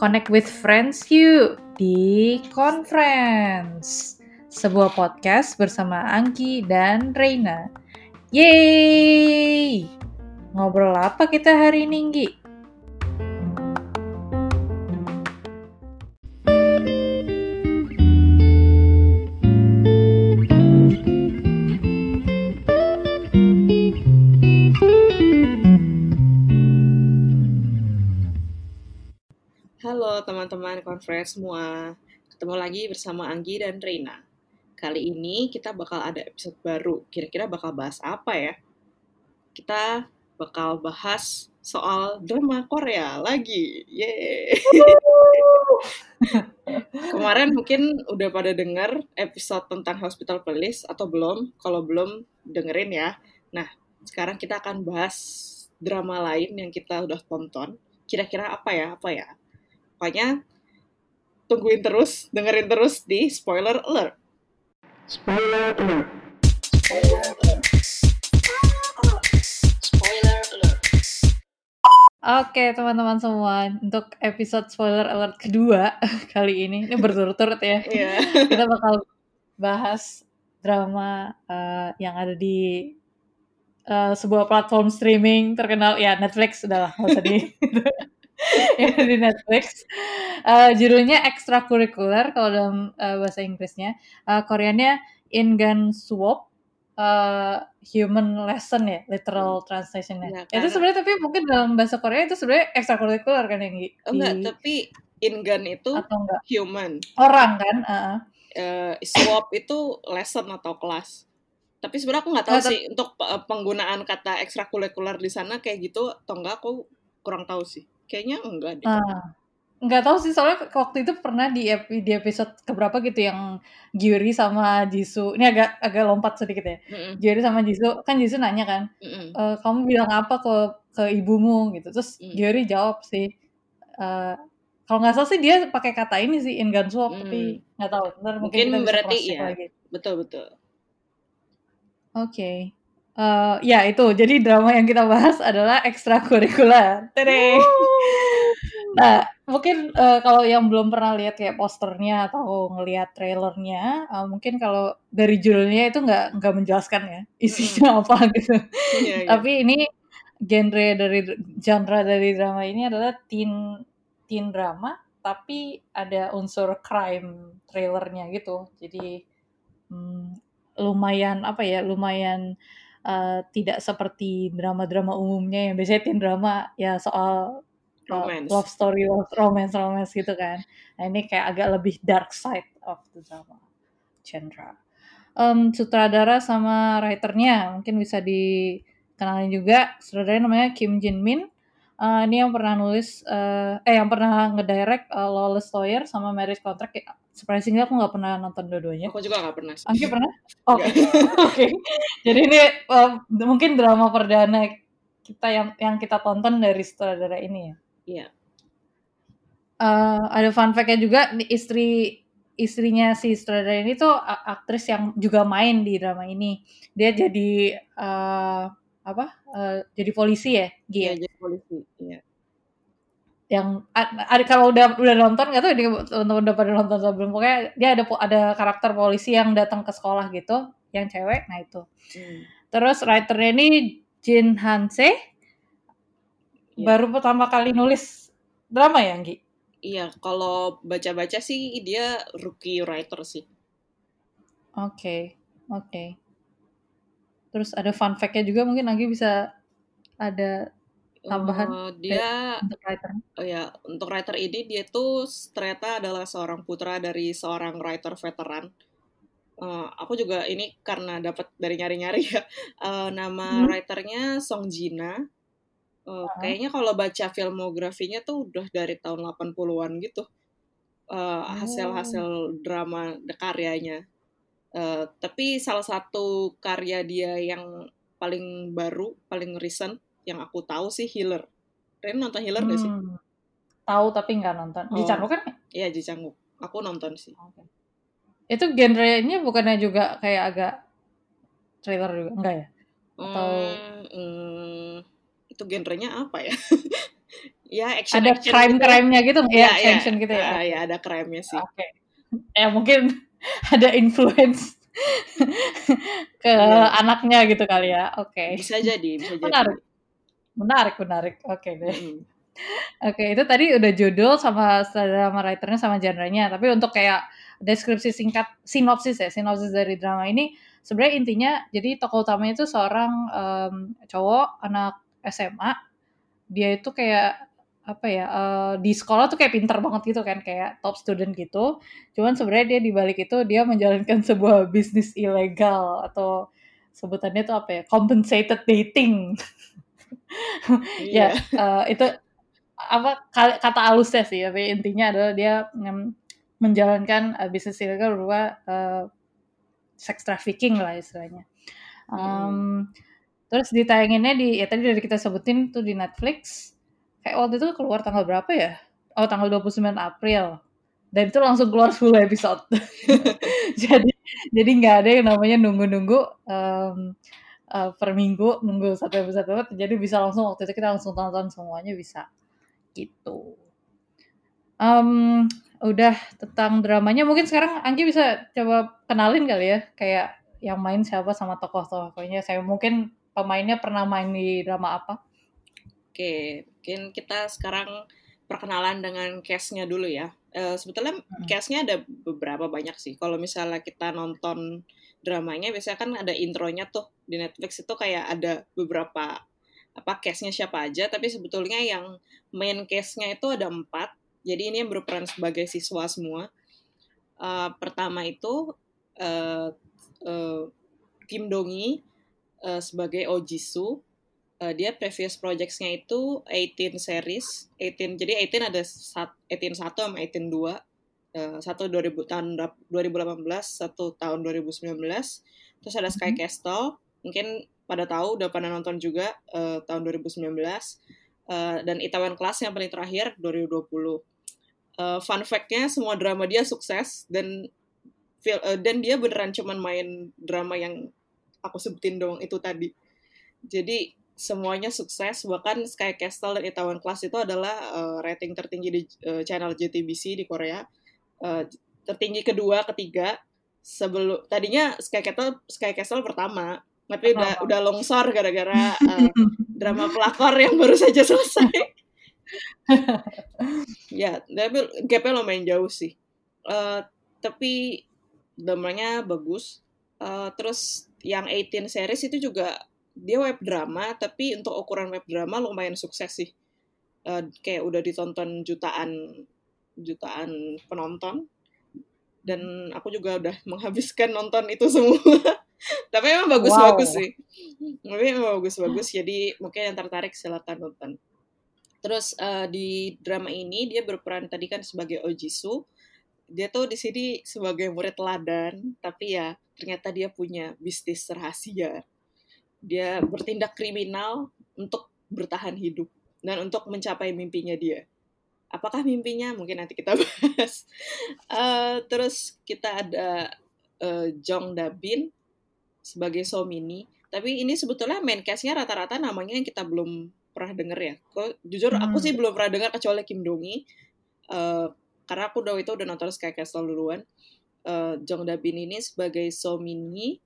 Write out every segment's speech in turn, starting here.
Connect with friends yuk di Conference. Sebuah podcast bersama Angki dan Reina. Yeay! Ngobrol apa kita hari ini, Nggi? Conference semua. Ketemu lagi bersama Anggi dan Reina. Kali ini kita bakal ada episode baru. Kira-kira bakal bahas apa ya? Kita bakal bahas soal drama Korea lagi. Yeay. Kemarin mungkin udah pada denger episode tentang Hospital Playlist atau belum? Kalau belum, dengerin ya. Nah, sekarang kita akan bahas drama lain yang kita udah tonton. Kira-kira apa ya? Apa ya? Pokoknya tungguin terus, dengerin terus di Spoiler Alert. Spoiler Alert. Spoiler Alert. Spoiler Alert. Oke teman-teman semua, untuk episode spoiler alert kedua kali ini, ini berturut-turut ya. Yeah. Kita bakal bahas drama uh, yang ada di uh, sebuah platform streaming terkenal ya Netflix udahlah nggak usah di yang di Netflix. Uh, judulnya ekstrakurikuler kalau dalam uh, bahasa Inggrisnya. Uh, Koreanya Ingan Swap uh, Human Lesson ya, literal translationnya. Ya, itu sebenarnya tapi mungkin dalam bahasa Korea itu sebenarnya ekstrakurikuler kan yang di, oh, enggak, tapi Ingan itu atau enggak? human. Orang kan? Uh, uh, swap itu lesson atau kelas. Tapi sebenarnya aku nggak tahu Oh, sih untuk penggunaan kata ekstrakurikuler di sana kayak gitu atau enggak aku kurang tahu sih. Kayaknya enggak deh. Uh, nggak tahu sih soalnya waktu itu pernah di di episode keberapa gitu yang Gyuri sama Jisoo ini agak agak lompat sedikit ya Mm-mm, Gyuri sama Jisoo kan Jisoo nanya kan mm-mm. "E, kamu bilang apa ke ke ibumu gitu terus. Gyuri jawab sih eh, kalau nggak salah sih dia pakai kata ini sih in gun swap tapi nggak tahu ntar mungkin, Mungkin berarti ya. lagi Betul betul. oke Eh, ya itu jadi drama yang kita bahas adalah ekstrakurikuler Tadeng! Nah, mungkin uh, kalau yang belum pernah lihat kayak posternya atau ngelihat trailernya, uh, mungkin kalau dari judulnya itu nggak nggak menjelaskan ya isinya apa gitu. Iya, iya. Tapi ini genre dari genre dari drama ini adalah teen teen drama, tapi ada unsur crime trailernya gitu. Jadi hmm, lumayan apa ya, lumayan uh, tidak seperti drama-drama umumnya yang biasanya teen drama ya soal Romance. love story, love romance, romance gitu kan. Nah ini kayak agak lebih dark side of the drama genre. Em, sutradara sama writernya mungkin bisa dikenalin juga. Sutradaranya namanya Kim Jin Min. Eh, ini yang pernah nulis, eh, eh yang pernah ngedirect uh, Lawless Lawyer sama Marriage Contract. Kayak, surprisingly aku nggak pernah nonton dua-duanya. Aku juga nggak pernah. sih. Angki pernah? Oke, oke. Jadi ini eh, mungkin drama perdana kita yang yang kita tonton dari sutradara ini ya. Iya. Eh, ada fun fact-nya juga istri istrinya si sutradara ini tuh aktris yang juga main di drama ini. Dia jadi eh, apa? Eh, jadi polisi ya, Gi, ya? Iya jadi polisi. Iya. Yang ada kalau udah udah nonton nggak tahu ini teman-teman udah pada nonton sebelum pokoknya dia ada ada karakter polisi yang datang ke sekolah gitu, yang cewek. Nah itu. Hmm. Terus writernya ini Jin Hanse Iya. baru pertama kali nulis drama ya, Gi? Iya, kalau baca-baca sih dia rookie writer sih. Oke, oke. Terus ada fun fact-nya juga mungkin lagi bisa ada Tambahan Eh, dia untuk writer. Oh ya, untuk writer ini dia tuh ternyata adalah seorang putra dari seorang writer veteran. Eh, aku juga ini karena dapat dari nyari-nyari ya. Eh, nama Hmm. writernya Song Jina. Eh, kayaknya kalau baca filmografinya tuh udah dari tahun 80-an gitu. Eh, hasil-hasil drama de- karyanya. Eh, tapi salah satu karya dia yang paling baru, paling recent yang aku tahu sih Healer. Ren nonton Healer nggak sih? Hmm. Tahu tapi nggak nonton. Oh. Canggu kan? Iya Ji Chang-wook. Aku nonton sih. Oke. Itu genrenya bukannya juga kayak agak trailer juga enggak ya? Atau- Hmm, hmm, itu genrenya apa ya? ya action ada action crime gitu. crime-nya gitu ya, ya, ya, action gitu ya Ah, ya ada crime-nya sih. oke ya mungkin ada influence ke Iya. anaknya gitu kali ya oke Bisa jadi, bisa jadi. menarik menarik menarik oke deh Mm. Oke, itu tadi udah judul sama drama writernya sama genre-nya. Tapi untuk kayak deskripsi singkat, sinopsis ya, sinopsis dari drama ini sebenarnya intinya jadi tokoh utamanya itu seorang em, cowok anak SMA. Dia itu kayak apa ya eh, di sekolah tuh kayak pinter banget gitu kan, kayak top student gitu. Cuman sebenarnya dia di balik itu dia menjalankan sebuah bisnis ilegal atau sebutannya tuh apa ya, compensated dating. Iya. ya eh, itu apa kata halusnya sih tapi intinya adalah dia menjalankan uh, bisnis ilegal berupa uh, sex trafficking lah istilahnya. Um, Terus ditayanginnya di ya tadi dari kita sebutin tuh di Netflix. Kayak waktu itu keluar tanggal berapa ya? Oh tanggal 29 April. Dan itu langsung keluar 10 episode. jadi jadi nggak ada yang namanya nunggu-nunggu um, uh, per minggu nunggu satu episode jadi bisa langsung waktu itu kita langsung tonton semuanya bisa gitu. Em, udah tentang dramanya mungkin sekarang Anggi bisa coba kenalin kali ya kayak yang main siapa sama tokoh-tokohnya. Saya mungkin pemainnya pernah main di drama apa? Oke, mungkin kita sekarang perkenalan dengan cast-nya dulu ya. Eh, sebetulnya Hmm. cast-nya ada beberapa banyak sih. Kalau misalnya kita nonton dramanya, biasanya kan ada intronya tuh di Netflix itu kayak ada beberapa apa cast-nya siapa aja. Tapi sebetulnya yang main cast-nya itu ada empat. Jadi ini yang berperan sebagai siswa semua. Eh, pertama itu eh, eh, Kim Dongi eh, sebagai Oh Jisoo uh, dia previous projects-nya itu 18 series. 18 jadi 18 ada sat, 18 1 sama 18 2. Uh, satu 2000 tahun dap- 2018, satu tahun 2019. Terus ada Sky Mhm. Castle, mungkin pada tahu udah pada nonton juga uh, tahun 2019. Uh, dan Itaewon Class yang paling terakhir 2020. Uh, fun fact-nya semua drama dia sukses dan uh, dan dia beneran cuman main drama yang aku sebutin dong itu tadi. Jadi semuanya sukses. Bahkan Sky Castle dan Itaewon Class itu adalah uh, rating tertinggi di uh, channel JTBC di Korea. Uh, tertinggi kedua ketiga. Sebelum tadinya Sky Castle Sky Castle pertama tapi udah Oh. udah longsor gara-gara uh, drama pelakor yang baru saja selesai. Ya tapi gapnya lumayan jauh sih. Uh, tapi dramanya bagus. Uh, terus yang 18 series itu juga dia web drama tapi untuk ukuran web drama lumayan sukses sih. Uh, kayak udah ditonton jutaan jutaan penonton. Dan aku juga udah menghabiskan nonton itu semua. Tapi emang bagus-bagus Wow. sih. Tapi emang bagus-bagus jadi mungkin yang tertarik silakan nonton. Terus uh, di drama ini dia berperan tadi kan sebagai Ojisu. Dia tuh di sini sebagai murid teladan tapi ya ternyata dia punya bisnis rahasia dia bertindak kriminal untuk bertahan hidup dan untuk mencapai mimpinya dia. Apakah mimpinya? Mungkin nanti kita bahas. Eh, terus kita ada eh, Jong Dabin sebagai Somini. Tapi ini sebetulnya main cast-nya rata-rata namanya yang kita belum pernah denger ya. Kok jujur aku Hmm. sih belum pernah dengar kecuali Kim Dongi Eh, karena aku udah itu udah nonton Sky Castle duluan. Eh, Jong Dabin ini sebagai Somini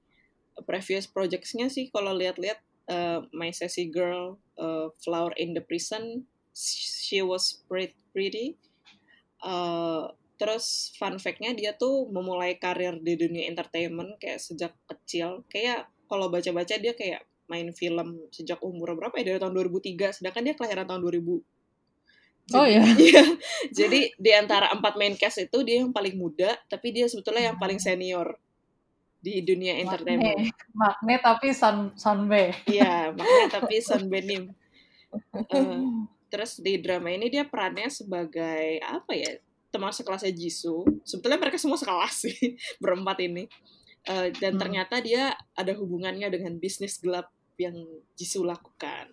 previous projects-nya sih kalau lihat-lihat eh, My Sassy Girl eh, Flower in the Prison She Was Pretty, pretty. Eh, terus fun fact-nya dia tuh memulai karir di dunia entertainment kayak sejak kecil kayak kalau baca-baca dia kayak main film sejak umur berapa ya dari tahun 2003 sedangkan dia kelahiran tahun 2000 Oh ya. Iya. Jadi di antara empat main cast itu dia yang paling muda, tapi dia sebetulnya yang paling senior di dunia entertainment. Magnet, magnet tapi sun sunbe. Iya, makanya tapi Son Benim. Eh, terus di drama ini dia perannya sebagai apa ya? Teman sekelasnya Jisoo. Sebetulnya mereka semua sekelas sih, berempat ini. Eh, dan Hmm. ternyata dia ada hubungannya dengan bisnis gelap yang Jisoo lakukan.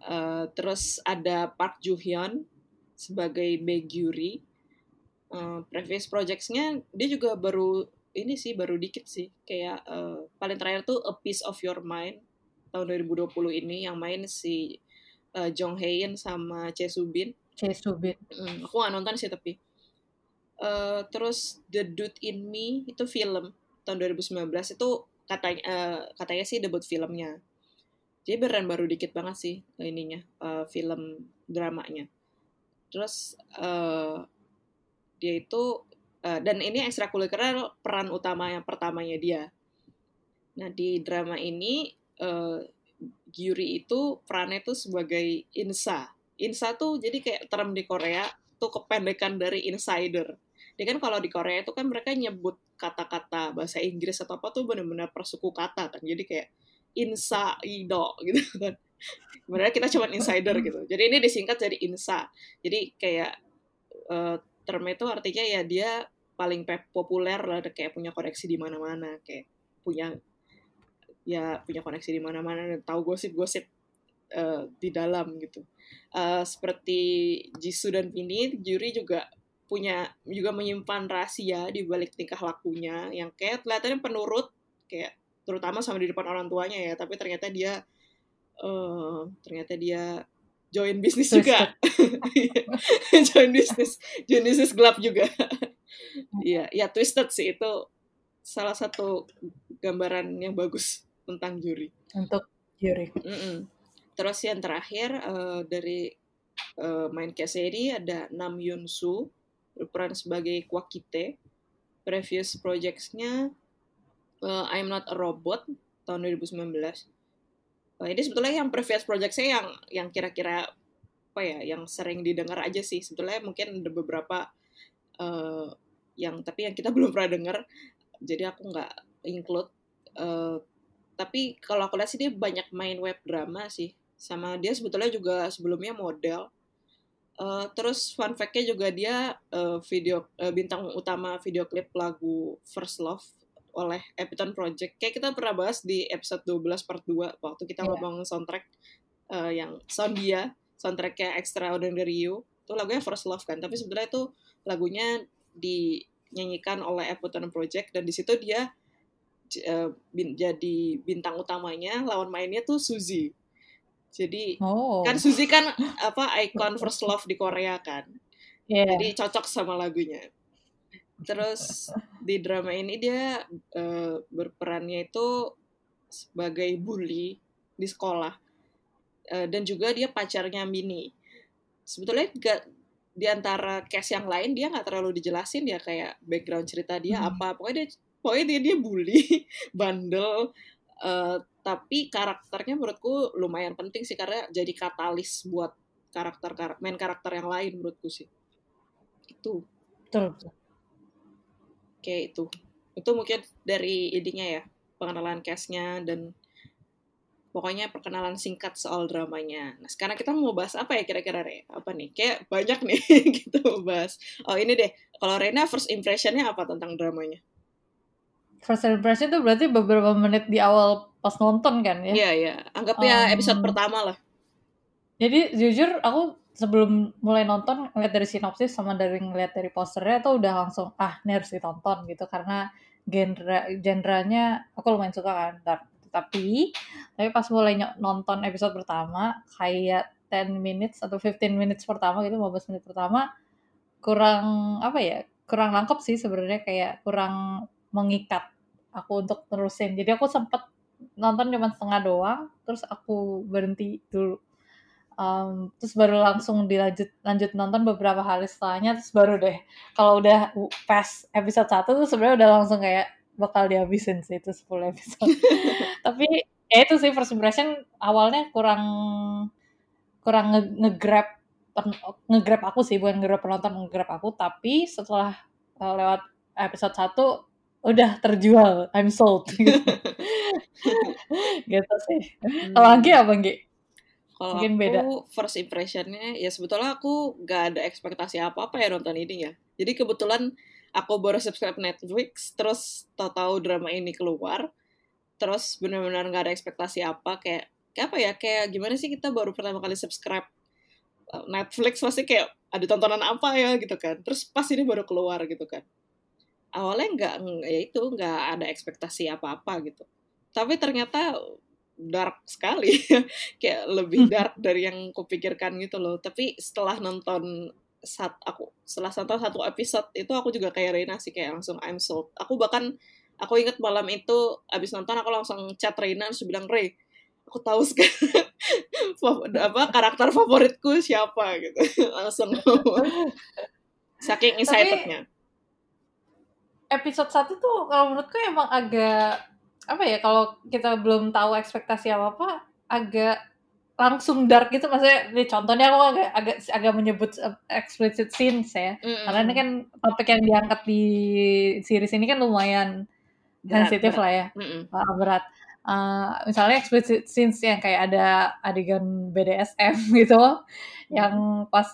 Eh, terus ada Park Joo Hyun sebagai Bae Gyuri. Eh, previous projects-nya dia juga baru ini sih baru dikit sih kayak eh, paling terakhir tuh A Piece of Your Mind tahun 2020 ini yang main si uh, Jong Hae-in sama Choi Soo Bin. Choi Soo Bin. Mm, aku nggak nonton sih tapi. Uh, terus The Dude in Me itu film tahun 2019 itu katanya uh, katanya sih debut filmnya. Jadi beneran baru dikit banget sih ininya uh, film dramanya. Terus uh, dia itu uh, dan ini ekstrakurikuler peran utama yang pertamanya dia. Nah di drama ini uh, Gyuri itu perannya tuh sebagai insa. Insa tuh jadi kayak term di Korea tuh kependekan dari insider. Dia kan kalau di Korea itu kan mereka nyebut kata-kata bahasa Inggris atau apa tuh benar-benar persuku kata kan. Jadi kayak insa ido gitu kan. Sebenarnya kita cuma insider gitu. Jadi ini disingkat jadi insa. Jadi kayak uh, term itu artinya ya dia paling populer lah kayak punya koneksi di mana-mana kayak punya ya punya koneksi di mana-mana dan tahu gosip-gosip uh, di dalam gitu. Uh, seperti Jisoo dan Vini, Juri juga punya juga menyimpan rahasia di balik tingkah lakunya yang kayak kelihatannya penurut kayak terutama sama di depan orang tuanya ya, tapi ternyata dia uh, ternyata dia join bisnis juga. join bisnis, join bisnis gelap juga. Iya, ya twisted sih itu salah satu gambaran yang bagus tentang juri. Untuk juri. Mm -mm. Terus yang terakhir uh, dari uh, main Keseri ada Nam Yun Soo berperan sebagai Kwakite. Previous projects-nya uh, I'm Not a Robot tahun 2019. Uh, ini sebetulnya yang previous project saya yang yang kira-kira apa ya yang sering didengar aja sih. Sebetulnya mungkin ada beberapa uh, yang tapi yang kita belum pernah dengar jadi aku nggak include uh, tapi kalau aku lihat sih dia banyak main web drama sih. Sama dia sebetulnya juga sebelumnya model. Uh, terus fun fact-nya juga dia uh, video uh, bintang utama video klip lagu First Love oleh Epiton Project kayak kita pernah bahas di episode 12 part 2 waktu kita yeah. ngomong soundtrack uh, yang sound dia soundtracknya Extraordinary You itu lagunya First Love kan tapi sebetulnya itu lagunya dinyanyikan oleh Epiton Project dan di situ dia uh, bin, jadi bintang utamanya lawan mainnya tuh Suzy jadi oh. kan Suzy kan apa ikon first love di Korea kan yeah. jadi cocok sama lagunya terus di drama ini dia uh, berperannya itu sebagai bully di sekolah. Uh, dan juga dia pacarnya Mini sebetulnya gak di antara case yang lain dia nggak terlalu dijelasin ya kayak background cerita dia hmm. apa. Pokoknya dia pokoknya dia dia bully bandel. Uh, tapi karakternya menurutku lumayan penting sih karena jadi katalis buat karakter main karakter yang lain menurutku sih. Itu. Betul, betul. Kayak itu itu mungkin dari idenya ya pengenalan castnya dan pokoknya perkenalan singkat soal dramanya. Nah sekarang kita mau bahas apa ya kira-kira Re? Apa nih? Kayak banyak nih kita mau bahas. Oh ini deh, kalau Rena first impressionnya apa tentang dramanya? first impression itu berarti beberapa menit di awal pas nonton kan ya? Iya iya, anggapnya um, episode pertama lah. Jadi jujur aku sebelum mulai nonton ngeliat dari sinopsis sama dari ngeliat dari posternya tuh udah langsung ah ini harus ditonton gitu karena genre genrenya aku lumayan suka kan. Tapi tapi pas mulai nonton episode pertama kayak 10 minutes atau 15 minutes pertama gitu 15 menit pertama kurang apa ya kurang lengkap sih sebenarnya kayak kurang mengikat aku untuk terusin. Jadi aku sempet nonton cuma setengah doang, terus aku berhenti dulu. Um, terus baru langsung dilanjut lanjut nonton beberapa hari setelahnya, terus baru deh kalau udah pas episode satu tuh sebenarnya udah langsung kayak bakal dihabisin sih itu 10 episode. Tapi ya itu sih first impression awalnya kurang kurang nge-grab nge-grab aku sih bukan nge-grab penonton nge-grab aku tapi setelah uh, lewat episode 1 udah terjual I'm sold gitu, gitu sih hmm. kalau Anggi apa Anggi? Kalau aku beda. first impressionnya ya sebetulnya aku gak ada ekspektasi apa-apa ya nonton ini ya. Jadi kebetulan aku baru subscribe Netflix, terus tahu-tahu drama ini keluar, terus benar-benar gak ada ekspektasi apa kayak kayak apa ya kayak gimana sih kita baru pertama kali subscribe uh, Netflix pasti kayak ada tontonan apa ya gitu kan. Terus pas ini baru keluar gitu kan awalnya nggak ya itu nggak ada ekspektasi apa-apa gitu tapi ternyata dark sekali. Kayak lebih dark dari yang kupikirkan gitu loh. Tapi setelah nonton saat aku setelah nonton satu episode itu aku juga kayak Reina sih kayak langsung I'm sold aku bahkan aku inget malam itu abis nonton aku langsung chat Reina terus bilang Rey aku tahu sekarang apa karakter favoritku siapa gitu. Langsung saking excitednya. episode satu tuh kalau menurutku emang agak apa ya kalau kita belum tahu ekspektasi apa apa agak langsung dark gitu. Maksudnya ini contohnya aku agak agak agak menyebut explicit scenes ya. Mm-hmm. karena ini kan topik yang diangkat di series ini kan lumayan sensitif lah ya. Mm-hmm. berat. Uh, misalnya explicit scenes yang kayak ada adegan BDSM gitu yang pas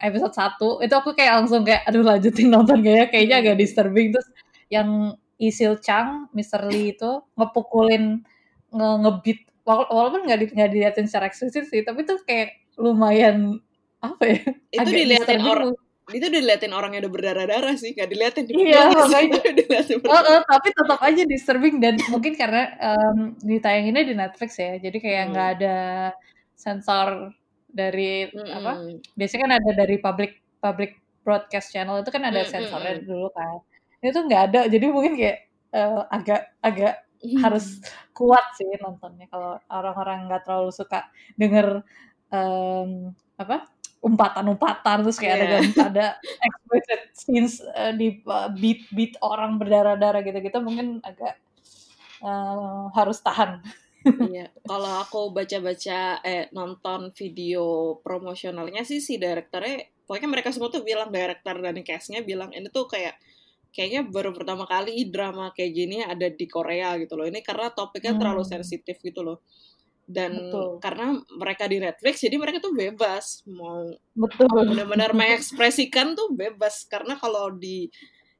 episode 1 itu aku kayak langsung kayak aduh lanjutin nonton kayak kayaknya agak disturbing. Terus yang Isil Chang, Mr. Lee itu ngepukulin nge ngebit walaupun nggak di, nggak dilihatin secara eksplisit sih, tapi tuh kayak lumayan apa ya? Itu dilihatin orang itu dilihatin orang yang udah berdarah-darah sih, nggak dilihatin Iya, makanya. oh, oh, tapi tetap aja disturbing dan mungkin karena um, ditayanginnya di Netflix ya, jadi kayak nggak hmm. ada sensor dari hmm. apa? Biasanya kan ada dari public public broadcast channel itu kan ada hmm, sensornya hmm. dulu kan itu nggak ada jadi mungkin kayak uh, agak agak hmm. harus kuat sih nontonnya kalau orang-orang nggak terlalu suka denger um, apa umpatan-umpatan terus kayak yeah. ada ada explicit scenes uh, di uh, beat beat orang berdarah-darah gitu-gitu mungkin agak uh, harus tahan. Iya, kalau aku baca-baca eh nonton video promosionalnya sih si direkturnya pokoknya mereka semua tuh bilang direktur dan castnya bilang ini tuh kayak kayaknya baru pertama kali drama kayak gini ada di Korea gitu loh. Ini karena topiknya hmm. terlalu sensitif gitu loh. Dan Betul. karena mereka di Netflix, jadi mereka tuh bebas mau benar-benar mengekspresikan tuh bebas. Karena kalau di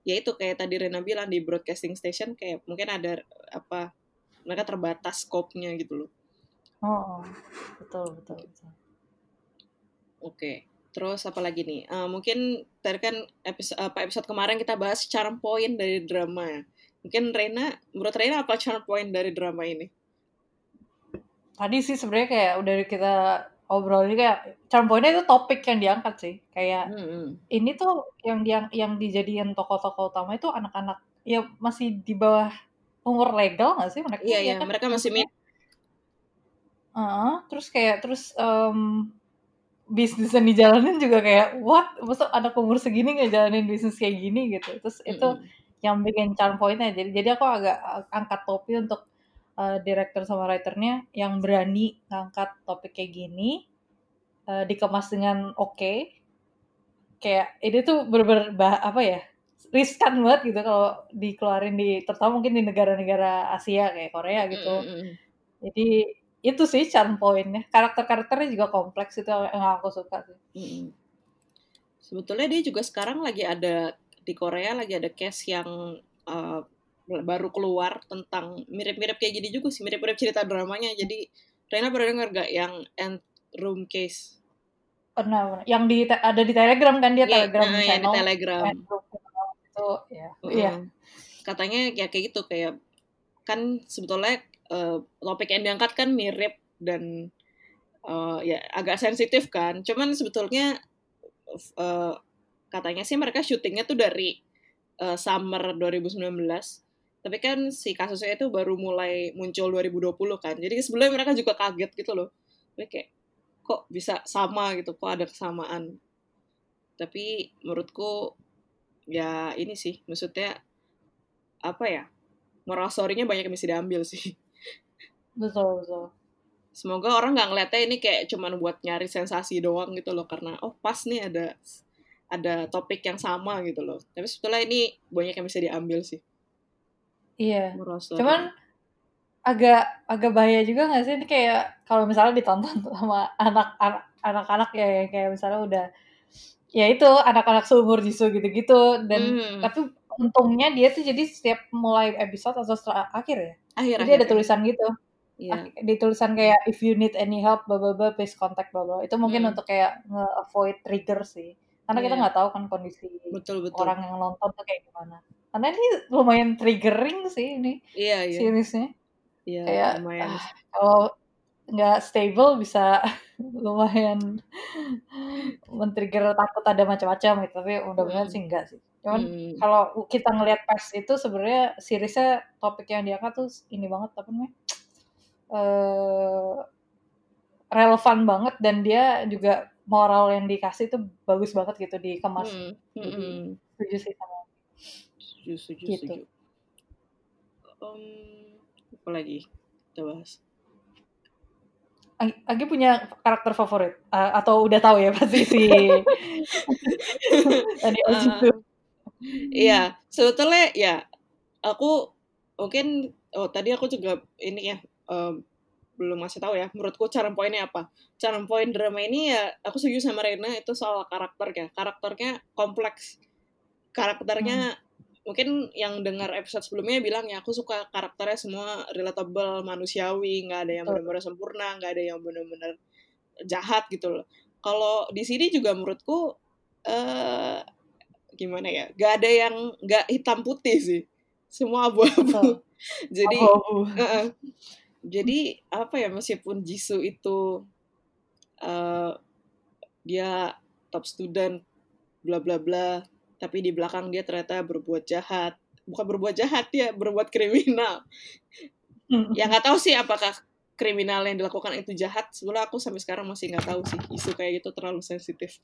ya itu kayak tadi Rena bilang di broadcasting station kayak mungkin ada apa mereka terbatas scope-nya gitu loh. Oh, betul betul betul. Oke. Okay. Terus apa lagi nih? Uh, mungkin tadi kan episode, apa episode kemarin kita bahas charm point dari drama. Mungkin Rena, menurut Rena apa charm point dari drama ini? Tadi sih sebenarnya kayak udah kita obrol ini kayak charm pointnya itu topik yang diangkat sih. Kayak hmm, hmm. ini tuh yang yang yang dijadiin tokoh-tokoh utama itu anak-anak ya masih di bawah umur legal nggak sih mereka? Iya iya, kan? mereka masih mid. Uh, terus kayak terus um, bisnis yang dijalanin juga kayak what? Masa anak umur segini ngejalanin bisnis kayak gini? Gitu. Terus itu yang bikin charm pointnya. Jadi jadi aku agak angkat topi untuk uh, director sama writernya yang berani ngangkat topik kayak gini uh, dikemas dengan oke. Okay. kayak ini tuh berber apa ya riskan banget gitu kalau dikeluarin di terutama mungkin di negara-negara Asia kayak Korea gitu. Mm -hmm. jadi itu sih charm pointnya. Karakter-karakternya juga kompleks itu yang aku suka sih. Hmm. sebetulnya dia juga sekarang lagi ada di Korea lagi ada case yang uh, baru keluar tentang mirip-mirip kayak gini juga sih mirip-mirip cerita dramanya. Jadi Rena pernah dengar gak yang end room case? Pernah, yang di ada di Telegram kan dia yeah, Telegram nah, channel di Telegram. Itu ya. Uh, iya katanya ya kayak gitu kayak kan sebetulnya uh, topik yang diangkat kan mirip dan uh, ya agak sensitif kan. Cuman sebetulnya uh, katanya sih mereka syutingnya tuh dari uh, summer 2019. Tapi kan si kasusnya itu baru mulai muncul 2020 kan. Jadi sebelumnya mereka juga kaget gitu loh. Jadi kayak kok bisa sama gitu, kok ada kesamaan. Tapi menurutku ya ini sih, maksudnya apa ya? Moral story-nya banyak yang bisa diambil sih. Betul, betul. Semoga orang nggak ngeliatnya ini kayak cuman buat nyari sensasi doang gitu loh karena oh pas nih ada ada topik yang sama gitu loh. Tapi sebetulnya ini banyak yang bisa diambil sih. Iya. Merasa. Cuman agak agak bahaya juga nggak sih ini kayak kalau misalnya ditonton sama anak-anak anak-anak ya yang kayak misalnya udah ya itu anak-anak seumur Jisoo gitu-gitu dan hmm. tapi untungnya dia tuh jadi setiap mulai episode atau setelah akhir ya akhir, jadi akhir, ada tulisan gitu yeah. di tulisan kayak if you need any help bla bla bla please contact bla bla itu mungkin hmm. untuk kayak nge-avoid trigger sih karena yeah. kita iya. nggak tahu kan kondisi betul, betul. orang yang nonton tuh kayak gimana karena ini lumayan triggering sih ini iya, iya. seriesnya Iya, kayak lumayan. ah, kalau nggak stable bisa lumayan men-trigger takut ada macam-macam gitu tapi mudah-mudahan Hmm. sih enggak sih cuman Hmm. kalau kita ngelihat pers itu sebenarnya seriesnya topik yang diangkat tuh ini banget apa namanya eh relevan banget dan dia juga moral yang dikasih tuh bagus banget gitu dikemas Hmm. jadi Hmm. setuju sih sama Setuju, setuju, Gitu. setuju. Um, apa lagi kita bahas? Ag- Agi punya karakter favorit Uh, atau udah tahu ya pasti si tadi Eh, Ojitu Iya, sebetulnya ya aku mungkin oh tadi aku juga ini ya belum ngasih tahu ya. Menurutku cara poinnya apa? Cara poin drama ini ya aku setuju sama Rena itu soal karakternya. Karakternya kompleks. Karakternya mungkin yang dengar episode sebelumnya bilang ya aku suka karakternya semua relatable, manusiawi, nggak ada yang benar-benar sempurna, nggak ada yang benar-benar jahat gitu loh. Kalau di sini juga menurutku eh gimana ya nggak ada yang nggak hitam putih sih semua abu-abu jadi abu-abu uh-uh. Jadi apa ya meskipun Jisoo itu eh, dia top student bla bla bla tapi di belakang dia ternyata berbuat jahat. Bukan berbuat jahat ya berbuat kriminal. Ya nggak tahu sih apakah kriminal yang dilakukan itu jahat. Sebenarnya aku sampai sekarang masih nggak tahu sih isu kayak gitu terlalu sensitif.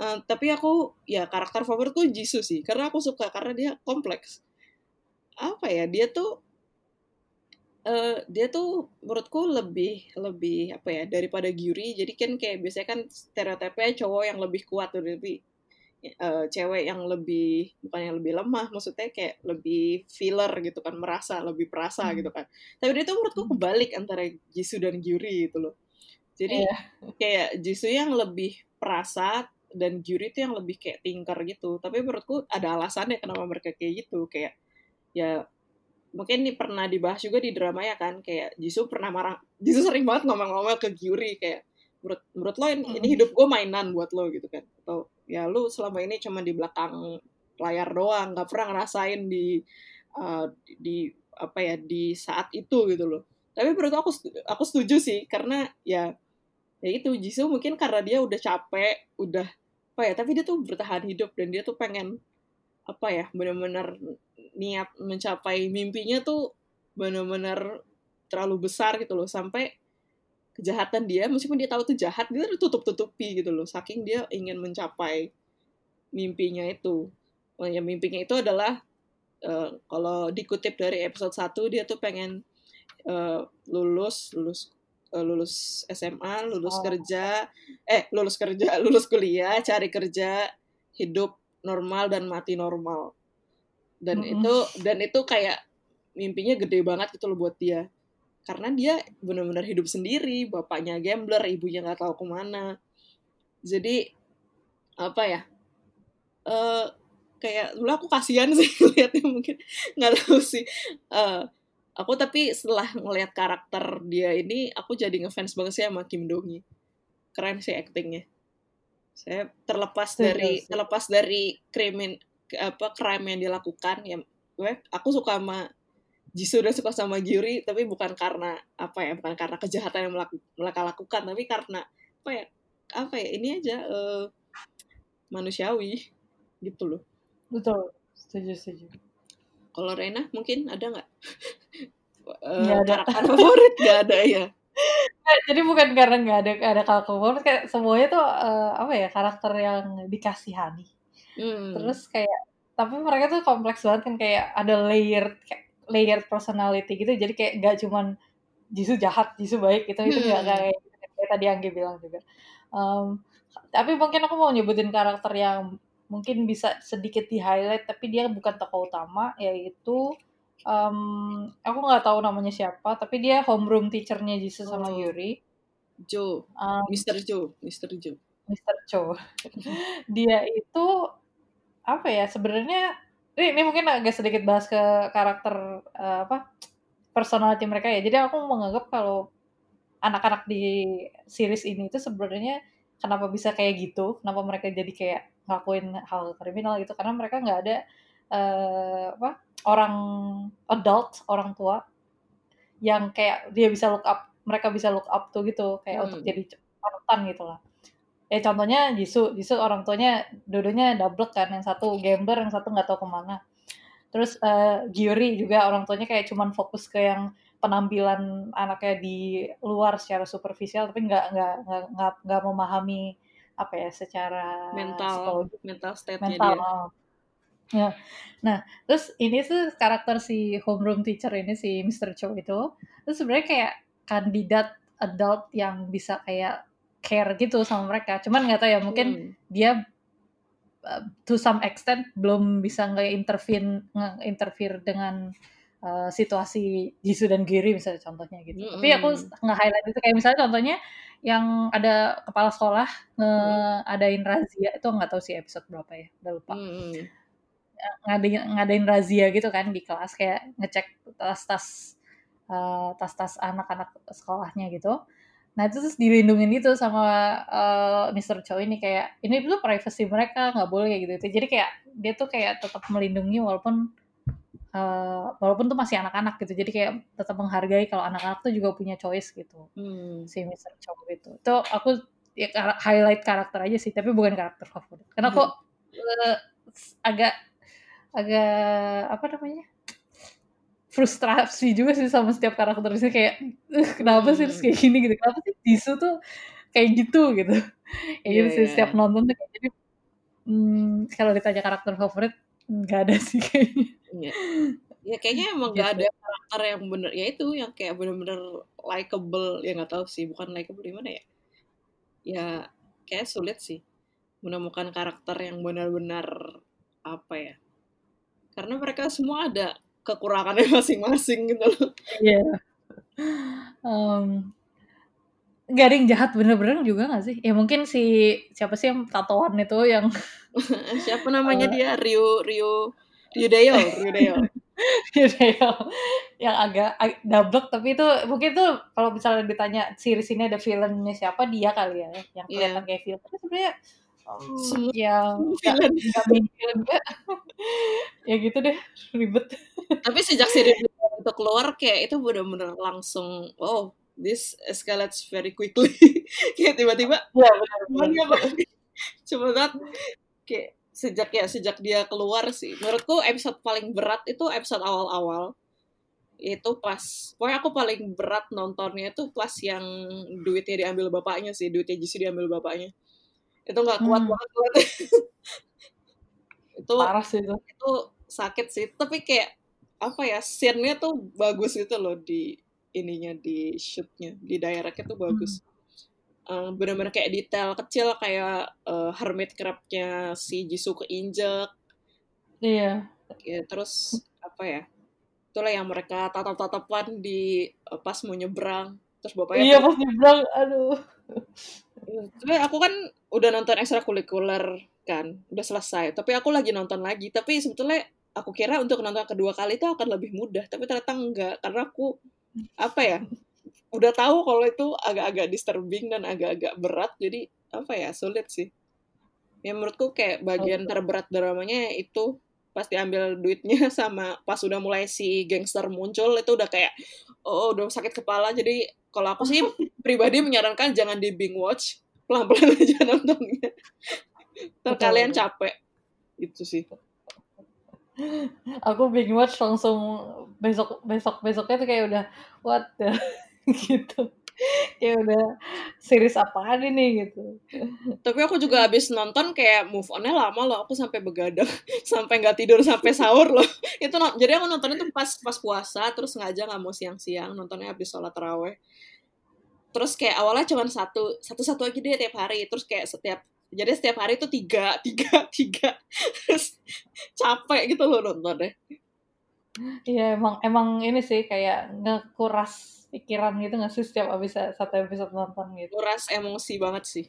Eh, tapi aku ya karakter favoritku Jisoo sih. Karena aku suka karena dia kompleks. Apa ya dia tuh eh dia tuh menurutku lebih lebih apa ya daripada Gyuri. Jadi kan kayak biasanya kan stereotipnya cowok yang lebih kuat tuh lebih eh, cewek yang lebih bukan yang lebih lemah maksudnya kayak lebih filler gitu kan merasa lebih perasa Hmm. gitu kan. Tapi dia tuh menurutku kebalik antara Jisoo dan Gyuri gitu loh. Jadi Iya. kayak Jisoo yang lebih perasa dan Gyuri tuh yang lebih kayak tinker gitu. Tapi menurutku ada alasannya kenapa mereka kayak gitu. Kayak ya mungkin ini pernah dibahas juga di drama ya kan kayak Jisoo pernah marah Jisoo sering banget ngomong-ngomong ke Gyuri kayak menurut menurut lo ini, ini hidup gue mainan buat lo gitu kan. Atau ya lu selama ini cuma di belakang layar doang nggak pernah ngerasain di uh, di, apa ya di saat itu gitu loh. Tapi menurut aku aku setuju sih karena ya ya itu Jisoo mungkin karena dia udah capek udah apa ya tapi dia tuh bertahan hidup dan dia tuh pengen apa ya benar-benar niat mencapai mimpinya tuh benar-benar terlalu besar gitu loh. Sampai kejahatan dia meskipun dia tahu itu jahat dia tutup tutupi gitu loh. Saking dia ingin mencapai mimpinya itu. Oh, ya mimpinya itu adalah eh, kalau dikutip dari episode 1 dia tuh pengen eh, lulus lulus eh, lulus SMA lulus Oh. kerja eh lulus kerja lulus kuliah cari kerja hidup normal dan mati normal. Dan Mm-mm. itu dan itu kayak mimpinya gede banget gitu loh buat dia. Karena dia benar-benar hidup sendiri bapaknya gambler ibunya nggak tahu ke mana. Jadi apa ya eh kayak dulu aku kasihan sih lihatnya mungkin. Nggak tahu sih. Eh, aku tapi setelah ngelihat karakter dia ini aku jadi ngefans banget sih sama Kim Dong-gi keren sih aktingnya saya terlepas Setuju dari sih. terlepas dari krimin apa crime yang dilakukan ya gue aku suka sama Jisoo dan suka sama Gyuri tapi bukan karena apa ya bukan karena kejahatan yang melaku- mereka lakukan tapi karena apa ya apa ya ini aja eh, manusiawi gitu loh betul setuju setuju kalau Rena mungkin ada nggak ada. karakter favorit nggak ada ya Eh, jadi bukan karena nggak ada ada favorit kayak semuanya tuh eh, apa ya karakter yang dikasihani Hmm. terus kayak tapi mereka tuh kompleks banget kan kayak ada layer kayak layered personality gitu jadi kayak nggak cuman Jisoo jahat Jisoo baik gitu itu nggak Hmm. kayak kayak tadi Anggi bilang juga Em, tapi mungkin aku mau nyebutin karakter yang mungkin bisa sedikit di highlight tapi dia bukan tokoh utama yaitu em, aku nggak tahu namanya siapa tapi dia homeroom teachernya Jisoo sama Oh. Yuri Joe Em, Mr. Joe Mr. Joe Mr. Cho. dia itu apa ya sebenarnya ini, ini mungkin agak sedikit bahas ke karakter eh, apa personality mereka ya. Jadi aku menganggap kalau anak-anak di series ini itu sebenarnya kenapa bisa kayak gitu, kenapa mereka jadi kayak ngelakuin hal kriminal gitu karena mereka nggak ada eh, apa orang adult orang tua yang kayak dia bisa look up mereka bisa look up tuh gitu kayak Hmm. untuk jadi panutan gitu lah. Ya contohnya Jisoo. Jisoo orang tuanya dua-duanya double kan yang satu gambler yang satu nggak tahu ke mana. Terus eh, Gyuri juga orang tuanya kayak cuman fokus ke yang penampilan anaknya di luar secara superficial tapi nggak nggak nggak nggak memahami apa ya secara mental psikologi. mental state-nya mental dia. Ya nah terus ini tuh karakter si homeroom teacher ini si Mr. Cho itu terus sebenarnya kayak kandidat adult yang bisa kayak care gitu sama mereka cuman nggak tahu ya mungkin Hmm. dia uh, to some extent belum bisa nge-intervene nge-interfere dengan uh, situasi Jisoo dan Giri misalnya contohnya gitu. Tapi aku Mm-mm. nge-highlight itu kayak misalnya contohnya yang ada kepala sekolah ngadain razia itu nggak tahu sih episode berapa ya, udah lupa. Hmm. Ngadain ngadain razia gitu kan di kelas kayak ngecek tas-tas uh, tas-tas anak-anak sekolahnya gitu. Nah itu terus dilindungin gitu sama uh, Mr. Chow ini kayak ini tuh privacy mereka nggak boleh kayak gitu. Jadi kayak dia tuh kayak tetap melindungi walaupun uh, walaupun tuh masih anak-anak gitu. Jadi kayak tetap menghargai kalau anak-anak tuh juga punya choice gitu Hmm. si Mr. Chow itu. Itu aku ya highlight karakter aja sih, tapi bukan karakter favorit. Karena kok uh, agak agak apa namanya? frustrasi juga sih sama setiap karakter sini kayak "Eh, kenapa sih harus kayak gini gitu kenapa sih Jisoo tuh kayak gitu gitu ya Iya, gitu sih iya. setiap nonton tuh kayak jadi hmm, kalau ditanya karakter favorit nggak ada sih kayaknya Iya. Ya kayaknya emang gak Gitu. ada karakter yang bener ya itu yang kayak bener-bener likable ya nggak tahu sih bukan likable gimana ya ya kayak sulit sih menemukan karakter yang benar-benar apa ya karena mereka semua ada kekurangannya masing-masing gitu loh. Iya. Nggak ada yang jahat bener-bener juga nggak sih? Ya mungkin si siapa sih yang tatoan itu yang siapa namanya dia? Ryu Ryu Ryu Deo Ryu Deo. Yaudah, yang, yang agak ag- double tapi itu mungkin tuh kalau misalnya ditanya series ini ada villainnya siapa dia kali ya yang Iya. kelihatan kayak villain tapi sebenarnya main villain juga ya gitu deh ribet tapi sejak series itu keluar kayak itu benar-benar langsung oh this escalates very quickly kayak tiba-tiba ya benar Semuanya banget. Kayak sejak ya sejak dia keluar sih. Menurutku episode paling berat itu episode awal-awal. Itu pas pokoknya aku paling berat nontonnya itu pas yang duitnya diambil bapaknya sih, duitnya Jisoo diambil bapaknya. Itu nggak kuat Hmm. banget kuat. itu parah sih itu. itu sakit sih, tapi kayak apa ya, scene-nya tuh bagus gitu loh di ininya di shootnya. Di directnya tuh bagus. Eh, bener-bener kayak detail kecil kayak eh, hermit crab-nya si Jisoo keinjek. Iya. Ya, terus apa ya itulah yang mereka tatap-tatapan di eh, pas mau nyebrang. Terus bapaknya iya pas nyebrang aduh tapi aku kan udah nonton ekstrakurikuler kan udah selesai. Tapi aku lagi nonton lagi. Tapi sebetulnya aku kira untuk nonton kedua kali itu akan lebih mudah. Tapi ternyata enggak karena aku apa ya udah tahu kalau itu agak-agak disturbing dan agak-agak berat. Jadi apa ya sulit sih. Ya menurutku kayak bagian terberat dramanya itu pas diambil duitnya sama pas udah mulai si gangster muncul itu udah kayak oh udah sakit kepala. Jadi kalau aku sih pribadi menyarankan jangan di binge watch pelan-pelan aja nontonnya. Ntar Betul, kalian betul. capek. Itu sih. Aku binge watch langsung besok besok besoknya tuh kayak udah what the gitu kayak udah series apaan ini gitu. Tapi aku juga habis nonton kayak move onnya lama loh aku sampai begadang sampai nggak tidur sampai sahur loh. Itu jadi aku nontonnya tuh pas pas puasa terus sengaja nggak mau siang-siang nontonnya habis sholat raweh terus kayak awalnya cuma satu satu satu aja deh tiap hari terus kayak setiap jadi setiap hari tuh tiga tiga tiga. Terus capek gitu loh nontonnya Iya emang emang ini sih kayak ngekuras pikiran gitu nggak sih setiap abis satu episode nonton gitu. kuras emosi banget sih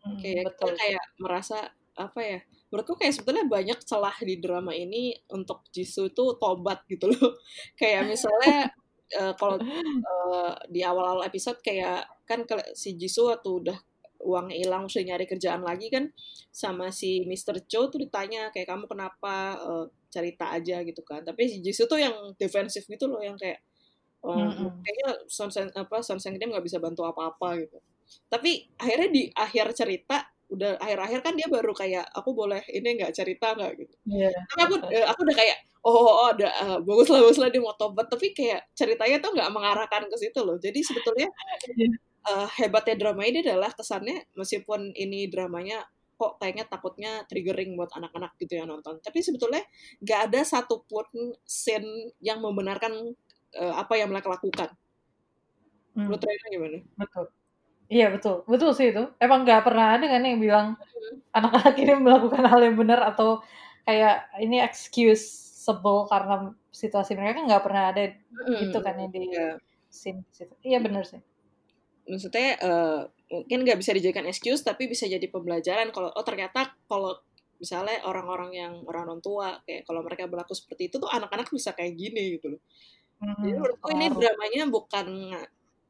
Hmm, kayak kita betul. kayak merasa apa ya menurutku kayak sebetulnya banyak celah di drama ini untuk Jisoo itu tobat gitu loh kayak misalnya eh, kalau eh, di awal-awal episode kayak kan si Jisoo waktu udah uangnya hilang mesti nyari kerjaan lagi kan sama si Mr. Cho tuh ditanya kayak kamu kenapa eh, cerita aja gitu kan. Tapi si Jisoo tuh yang defensif gitu loh yang kayak Um, Mm-mm. kayaknya Sonsen apa Sonsen dia nggak bisa bantu apa-apa gitu. Tapi akhirnya di akhir cerita udah akhir-akhir kan dia baru kayak aku boleh ini nggak cerita nggak gitu. Iya. tapi aku eh, aku udah kayak oh, oh, oh ada eh, bagus lah bagus lah dia mau tobat. Tapi kayak ceritanya tuh nggak mengarahkan ke situ loh. Jadi sebetulnya eh, hebatnya drama ini adalah kesannya meskipun ini dramanya kok kayaknya takutnya triggering buat anak-anak gitu yang nonton tapi sebetulnya nggak ada satupun scene yang membenarkan eh, apa yang mereka lakukan Hmm, menurut Rena gimana? betul. Iya betul, betul sih itu. Emang nggak pernah ada kan yang bilang Hmm. anak-anak ini melakukan hal yang benar atau kayak ini excusable karena situasi mereka kan nggak pernah ada gitu kan yang di Iya. scene situ. Iya benar sih. maksudnya eh, mungkin nggak bisa dijadikan excuse tapi bisa jadi pembelajaran kalau oh ternyata kalau misalnya orang-orang yang orang non tua kayak kalau mereka berlaku seperti itu tuh anak-anak bisa kayak gini gitu loh. Jadi Hmm, menurutku ini dramanya bukan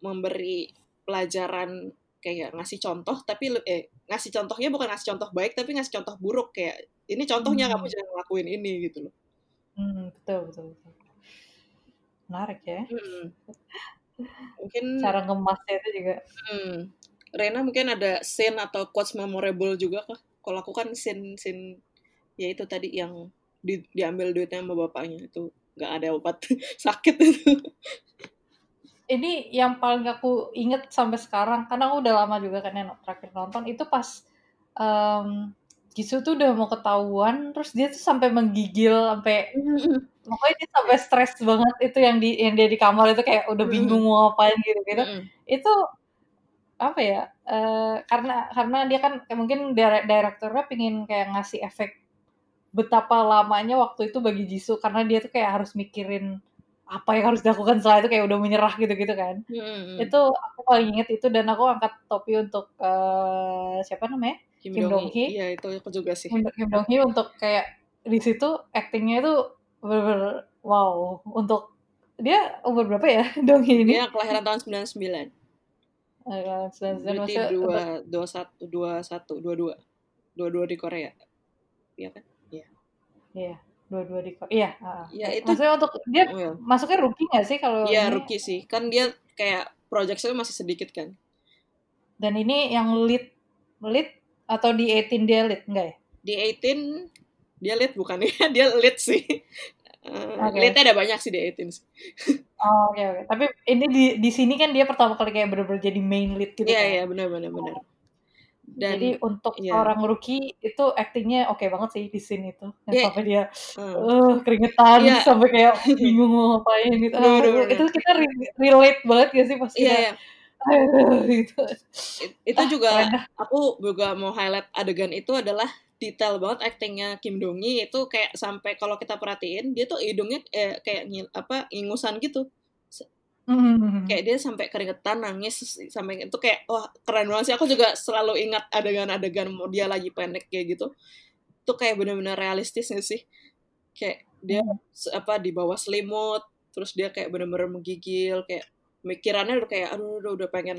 memberi pelajaran kayak ngasih contoh tapi eh ngasih contohnya bukan ngasih contoh baik tapi ngasih contoh buruk kayak ini contohnya kamu Hmm, jangan ngelakuin ini gitu loh. hmm, betul betul betul. Menarik ya. Mm-mm. Mungkin Cara ngemasnya itu juga. hmm, Rena mungkin ada scene atau quotes memorable juga kah? Kalau aku kan scene scene ya itu tadi yang di, diambil duitnya sama bapaknya itu nggak ada obat sakit itu. Ini yang paling aku inget sampai sekarang karena aku udah lama juga kan yang terakhir nonton itu pas em Jisoo tuh udah mau ketahuan terus dia tuh sampai menggigil sampai pokoknya dia sampai stres banget itu yang di yang dia di kamar itu kayak udah bingung mau ngapain gitu gitu itu apa ya eh, karena karena dia kan kayak mungkin dire- direkturnya pingin kayak ngasih efek betapa lamanya waktu itu bagi Jisoo karena dia tuh kayak harus mikirin apa yang harus dilakukan setelah itu kayak udah menyerah gitu-gitu kan Mm-mm. itu aku paling inget itu dan aku angkat topi untuk eh, siapa namanya Kim, Kim Dong Hee. Iya itu aku juga sih. Kim Kim Dong Hee untuk kayak di situ actingnya itu bener wow untuk dia umur berapa ya Dong Hee ini? Dia kelahiran tahun 99. Eh, Berarti dua dua satu dua satu dua dua dua dua di Korea. Iya kan? Iya, dua-dua di Iya, heeh. Ya itu Maksudnya untuk dia oh ya. masuknya rookie nggak sih kalau Iya ini? rookie sih. Kan dia kayak projectnya masih sedikit kan. Dan ini yang lead lead atau di 18 dia lead enggak ya? Di 18 dia lead bukan ya? Dia lead sih. Uh, Oke. Leadnya ada banyak sih di 18 sih. Oh, oke oke. Tapi ini di di sini kan dia pertama kali kayak bener-bener jadi main lead gitu Iya kan. iya benar benar benar. Dan Jadi untuk iya. orang rookie itu actingnya oke banget sih di scene itu. Yang Iya. sampai dia uh, eh keringetan Iya. sampai kayak bingung mau ngapain gitu. Bener, Ah, bener, bener. itu kita re- relate banget gak sih pas iya kita iya. Gitu. It- itu juga Keren dah. aku juga mau highlight adegan itu adalah detail banget actingnya Kim Dong Hee itu kayak sampai kalau kita perhatiin dia tuh hidungnya eh, kayak ngil- apa ingusan gitu. Hmm. kayak dia sampai keringetan nangis sampai itu kayak wah keren banget sih. Aku juga selalu ingat adegan-adegan mau dia lagi pendek kayak gitu. Itu kayak benar-benar realistis gak sih? Kayak dia se- apa di bawah selimut terus dia kayak benar-benar menggigil kayak mikirannya udah kayak aduh udah, udah pengen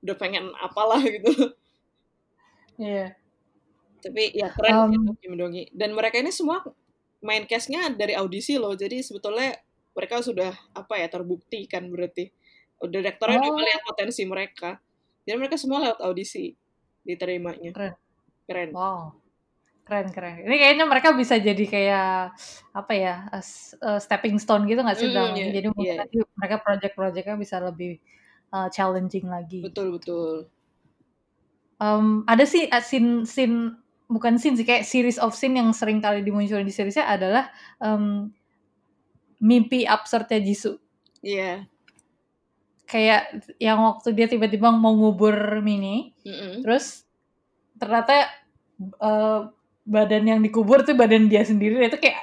udah pengen apalah gitu. Iya. Tapi ya keren Um, Kim Dong Hee. dan mereka ini semua main cast-nya dari audisi loh jadi sebetulnya mereka sudah apa ya terbukti kan berarti direkturnya udah Oh. melihat potensi mereka jadi mereka semua lewat audisi diterimanya Keren. keren Wow. Keren keren. Ini kayaknya mereka bisa jadi kayak apa ya? a stepping stone gitu nggak sih Mm, ini? Jadi mungkin nanti mereka project-projectnya bisa lebih uh, challenging lagi. betul betul Um, ada sih uh, scene scene bukan scene sih kayak series of scene yang sering kali dimunculin di seriesnya adalah um, mimpi absurdnya Jisoo. iya Kayak yang waktu dia tiba-tiba mau ngubur Mini, Mm-mm. terus ternyata uh, badan yang dikubur tuh badan dia sendiri itu kayak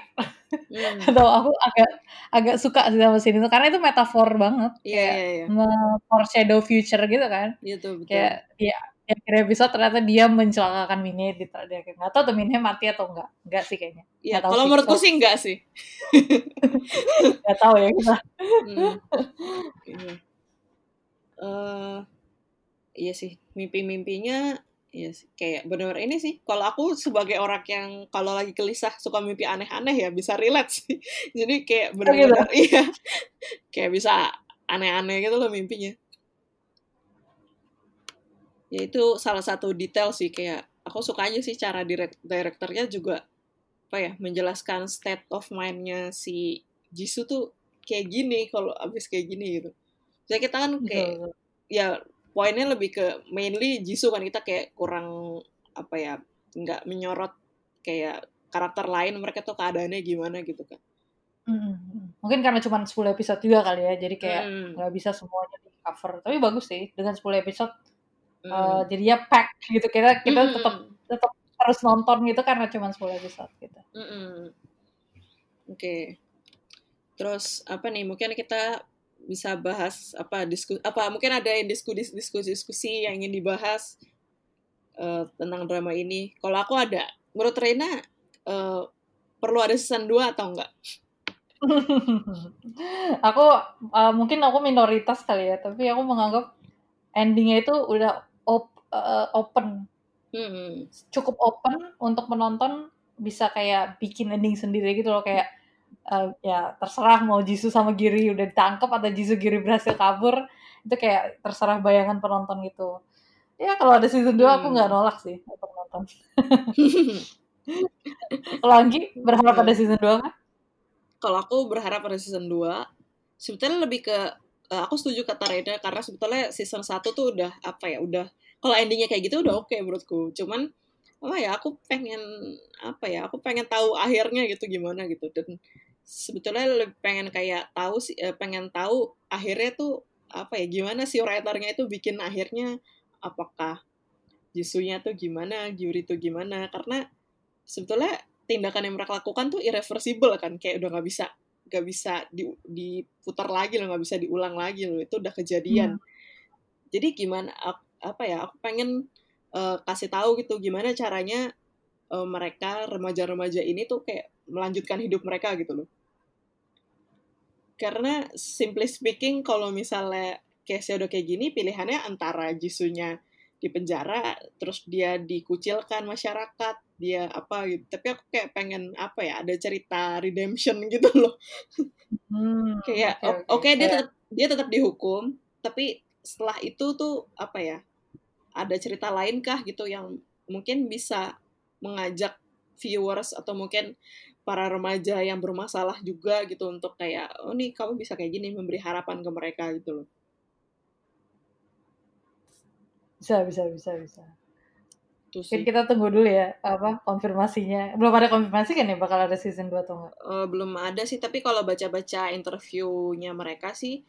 Mm. atau aku agak agak suka sama scene itu karena itu metafor banget iya kayak iya iya nge-foreshadow future gitu kan iya tuh betul kayak ya di akhir episode ternyata dia mencelakakan Mine di di akhir nggak tahu tuh Mine mati atau enggak enggak sih kayaknya Iya, tahu kalau sih. menurutku sih enggak sih. nggak tahu ya kita Hmm. Iya. Eh, iya sih, mimpi-mimpinya iya sih. Kayak bener ini sih. Kalau aku sebagai orang yang kalau lagi gelisah suka mimpi aneh-aneh ya bisa relate sih. Jadi kayak bener-bener iya. Kayak bisa aneh-aneh gitu loh mimpinya ya itu salah satu detail sih kayak aku suka aja sih cara direct direkturnya juga apa ya menjelaskan state of mindnya si Jisoo tuh kayak gini kalau abis kayak gini gitu. Jadi kita kan kayak Betul. ya poinnya lebih ke mainly Jisoo kan kita kayak kurang apa ya nggak menyorot kayak karakter lain mereka tuh keadaannya gimana gitu kan. Hmm, mungkin karena cuma 10 episode juga kali ya, jadi kayak nggak hmm. bisa semuanya di cover. Tapi bagus sih dengan 10 episode hmm. uh, jadinya pack gitu. Kita kita hmm. tetap tetap harus nonton gitu karena cuma 10 episode gitu. Hmm. Oke. Okay. Terus apa nih? Mungkin kita bisa bahas apa diskusi apa mungkin ada yang diskusi diskusi diskusi yang ingin dibahas uh, tentang drama ini. Kalau aku ada, menurut Reina uh, perlu ada season 2 atau enggak? aku uh, mungkin aku minoritas kali ya, tapi aku menganggap endingnya itu udah uh, open, hmm. cukup open untuk menonton bisa kayak bikin ending sendiri gitu loh kayak uh, ya terserah mau Jisoo sama Giri udah ditangkap atau Jisoo Giri berhasil kabur itu kayak terserah bayangan penonton gitu ya kalau ada season 2 hmm. aku nggak nolak sih untuk nonton kalau Anggi berharap ada season 2 kan? Kalau aku berharap ada season 2 sebetulnya lebih ke uh, aku setuju kata Reda karena sebetulnya season 1 tuh udah apa ya udah kalau endingnya kayak gitu udah oke okay menurutku. Cuman apa ya aku pengen apa ya aku pengen tahu akhirnya gitu gimana gitu. Dan sebetulnya lebih pengen kayak tahu sih eh, pengen tahu akhirnya tuh apa ya gimana sih writernya itu bikin akhirnya apakah Jisunya tuh gimana Gyuri tuh gimana. Karena sebetulnya tindakan yang mereka lakukan tuh irreversible kan kayak udah nggak bisa nggak bisa di, diputar lagi loh nggak bisa diulang lagi loh. Itu udah kejadian. Hmm. jadi gimana apa ya aku pengen uh, kasih tahu gitu gimana caranya uh, mereka remaja-remaja ini tuh kayak melanjutkan hidup mereka gitu loh. Karena simply speaking kalau misalnya case udah kayak gini pilihannya antara Jisunya di penjara terus dia dikucilkan masyarakat dia apa gitu. Tapi aku kayak pengen apa ya ada cerita redemption gitu loh. Hmm, kayak oke okay, okay, dia tetap dia tetap dihukum tapi setelah itu tuh apa ya ada cerita lain kah gitu yang mungkin bisa mengajak viewers atau mungkin para remaja yang bermasalah juga gitu untuk kayak oh nih kamu bisa kayak gini memberi harapan ke mereka gitu loh. Bisa bisa bisa bisa. Mungkin kita tunggu dulu ya apa konfirmasinya. Belum ada konfirmasi kan ya bakal ada season 2 atau enggak? Uh, belum ada sih tapi kalau baca-baca interviewnya mereka sih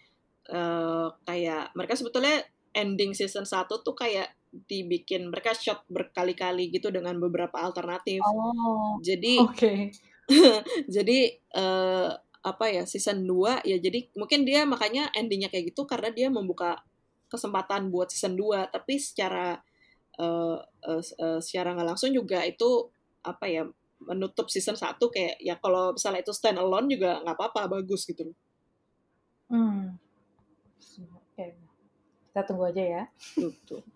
uh, kayak mereka sebetulnya ending season 1 tuh kayak dibikin mereka shot berkali-kali gitu dengan beberapa alternatif. Oh, jadi okay. jadi uh, apa ya season 2 ya jadi mungkin dia makanya endingnya kayak gitu karena dia membuka kesempatan buat season 2 tapi secara uh, uh, uh, secara nggak langsung juga itu apa ya menutup season 1 kayak ya kalau misalnya itu stand alone juga nggak apa-apa bagus gitu loh. Hmm. Kita tunggu aja ya. Betul.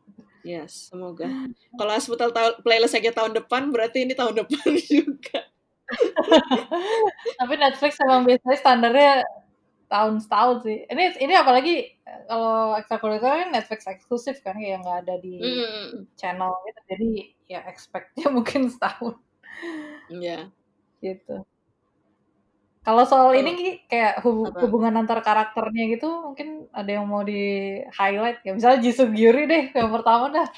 Yes, semoga. Kalau hospital playlist aja tahun depan, berarti ini tahun depan juga. Tapi Netflix emang biasanya standarnya tahun setahun sih. Ini ini apalagi kalau ekstrakurikuler kan Netflix eksklusif kan kayak nggak ada di mm. channel gitu. Jadi ya expectnya mungkin setahun. Iya. Yeah. Gitu. Kalau soal oh. ini kayak hub apa? hubungan antar karakternya gitu mungkin ada yang mau di highlight ya misalnya Jisoo Gyuri deh yang pertama dah.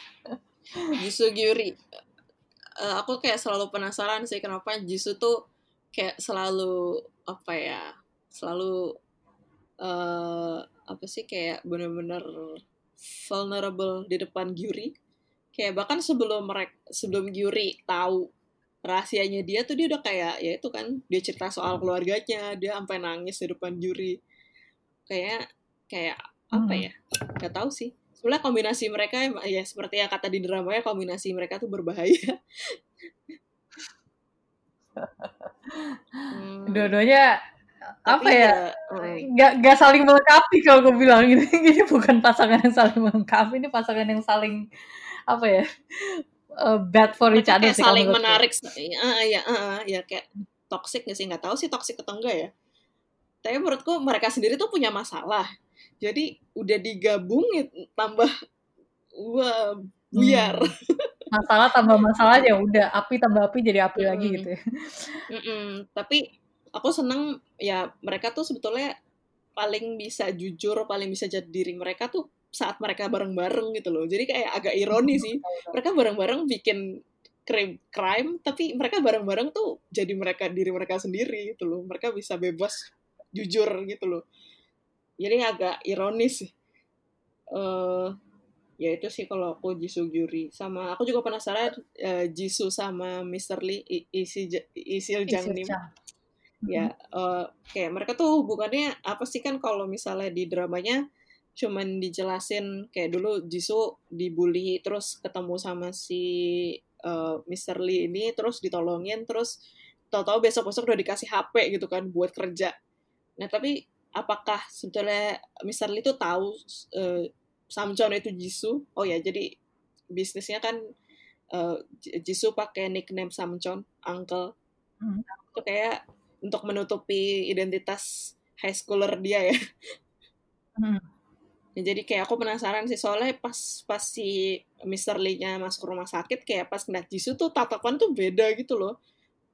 Jisoo Gyuri uh, aku kayak selalu penasaran sih kenapa Jisoo tuh kayak selalu apa ya selalu uh, apa sih kayak bener-bener vulnerable di depan Gyuri kayak bahkan sebelum mereka sebelum Gyuri tahu rahasianya dia tuh dia udah kayak ya itu kan dia cerita soal keluarganya dia sampai nangis di depan Gyuri kayak kayak apa hmm. ya nggak tahu sih. Sebenarnya kombinasi mereka ya seperti yang kata di drama ya kombinasi mereka tuh berbahaya. Hmm. dua-duanya apa ya nggak nggak saling melengkapi kalau gue bilang. Ini ini bukan pasangan yang saling melengkapi ini pasangan yang saling apa ya uh, bad for each other sih saling menarik uh, ya uh, ya kayak toxic nggak sih nggak tahu sih toxic atau enggak ya tapi menurutku mereka sendiri tuh punya masalah Jadi udah digabung ya tambah wah buyar. Hmm. Masalah tambah masalah ya udah api tambah api jadi api lagi Hmm. gitu ya. Mm-mm. Tapi aku seneng ya mereka tuh sebetulnya paling bisa jujur, paling bisa jadi diri mereka tuh saat mereka bareng-bareng gitu loh. Jadi kayak agak ironi sih. Mereka bareng-bareng bikin crime, crime tapi mereka bareng-bareng tuh jadi mereka diri mereka sendiri gitu loh. Mereka bisa bebas jujur gitu loh. Jadi agak ironis sih. Eh ya itu sih kalau aku Jisoo Gyuri sama aku juga penasaran eh, Jisoo sama Mr. Lee Isi Isil Jang Nim ya eh, kayak mereka tuh hubungannya apa sih kan kalau misalnya di dramanya cuman dijelasin kayak dulu Jisoo dibully terus ketemu sama si eh, Mr. Lee ini terus ditolongin terus tahu-tahu besok-besok udah dikasih HP gitu kan buat kerja nah tapi apakah sebetulnya Mr. Lee tuh tahu eh, Samcheon itu Jisoo oh ya jadi bisnisnya kan J- Jisoo pakai nickname Samcheon Uncle Hmm. itu kayak untuk menutupi identitas high schooler dia ya Hmm. Ya, jadi kayak aku penasaran sih soalnya pas pas si Mr. Lee-nya masuk rumah sakit kayak pas ngeliat Jisoo tuh tatapan tuh beda gitu loh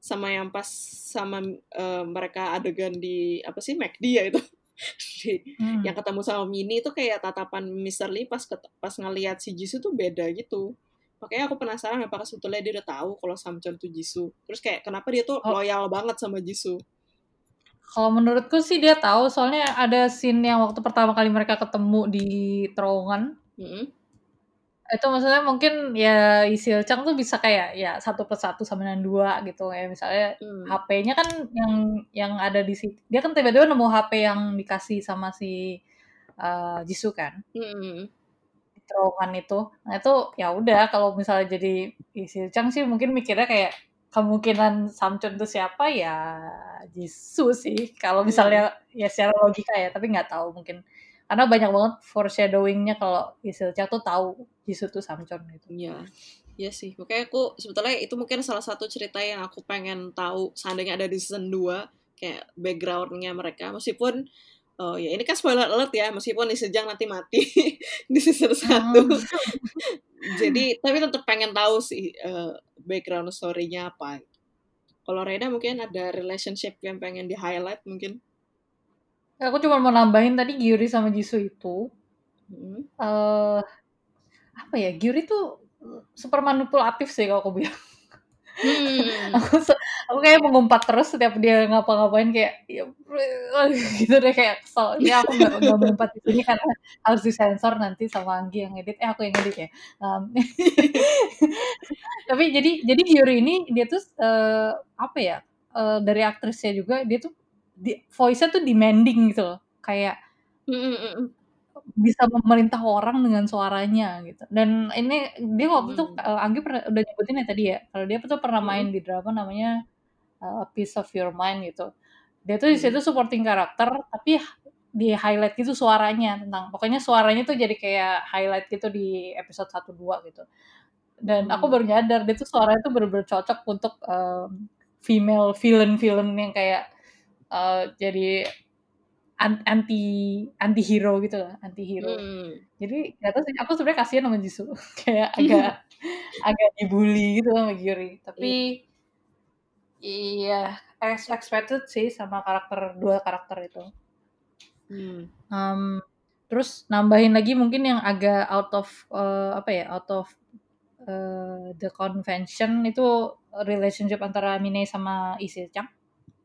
sama yang pas sama eh, mereka adegan di apa sih McD ya itu Di- Hmm. yang ketemu sama Mini tuh kayak tatapan Mr. Lee pas pas ngeliat si Jisoo tuh beda gitu makanya aku penasaran apakah sebetulnya dia udah tahu kalau Samcheon tuh Jisoo terus kayak kenapa dia tuh Oh. loyal banget sama Jisoo Kalau menurutku sih dia tahu soalnya ada scene yang waktu pertama kali mereka ketemu di terowongan Mm-mm. itu maksudnya mungkin ya Isil Chang tuh bisa kayak ya satu plus satu sama dengan dua gitu ya misalnya Hmm. HP-nya kan yang yang ada di situ dia kan tiba-tiba nemu HP yang dikasih sama si uh, Jisoo kan Mm-mm. di terowongan itu nah itu ya udah kalau misalnya jadi Isil Chang sih mungkin mikirnya kayak kemungkinan Samcheon itu siapa ya Jisoo sih kalau misalnya ya secara logika ya tapi nggak tahu mungkin karena banyak banget foreshadowingnya kalau Isil Chang tuh tahu Jisoo tuh Samcheon gitu Iya, iya sih. Makanya aku sebetulnya itu mungkin salah satu cerita yang aku pengen tahu seandainya ada di season 2 kayak backgroundnya mereka. Meskipun oh ya ini kan spoiler alert ya, meskipun di sejang nanti mati di season 1. Hmm. Jadi tapi tetap pengen tahu sih eh, background story-nya apa. Kalau Rena mungkin ada relationship yang pengen di highlight mungkin. Aku cuma mau nambahin tadi Gyuri sama Jisoo itu Hmm. eh apa ya Gyuri tuh super manipulatif sih kalau aku bilang. Hmm. aku se- aku kayak mengumpat terus setiap dia ngapa-ngapain kayak ya, gitu deh kayak kesel. Ya aku nggak nggak mengumpat di sini karena harus disensor nanti sama Anggi yang edit. Eh aku yang edit ya. Um, tapi jadi jadi Gyuri ini dia tuh eh, apa ya eh, dari aktrisnya juga dia tuh di, voice-nya tuh demanding gitu loh. Kayak Hmm. bisa memerintah orang dengan suaranya gitu. Dan ini dia waktu itu Hmm. Anggi pernah udah nyebutin ya tadi ya. Kalau dia tuh pernah Hmm. main di drama namanya A Piece of Your Mind gitu. Dia tuh di Hmm. situ supporting karakter tapi di highlight gitu suaranya tentang pokoknya suaranya tuh jadi kayak highlight gitu di episode 1 2 gitu. Dan aku Hmm. baru nyadar dia tuh suaranya tuh bener-bener cocok untuk em, female villain-villain yang kayak eh, jadi an- anti anti hero gitu lah, anti hero. Hmm. Jadi gak tau sih, aku sebenarnya kasihan sama Jisoo. kayak agak agak dibully gitu sama Gyuri. Tapi iya, as expected sih sama karakter dua karakter itu. Hmm. Em, terus nambahin lagi mungkin yang agak out of eh, apa ya, out of eh, the convention itu relationship antara Mine sama Isi Chang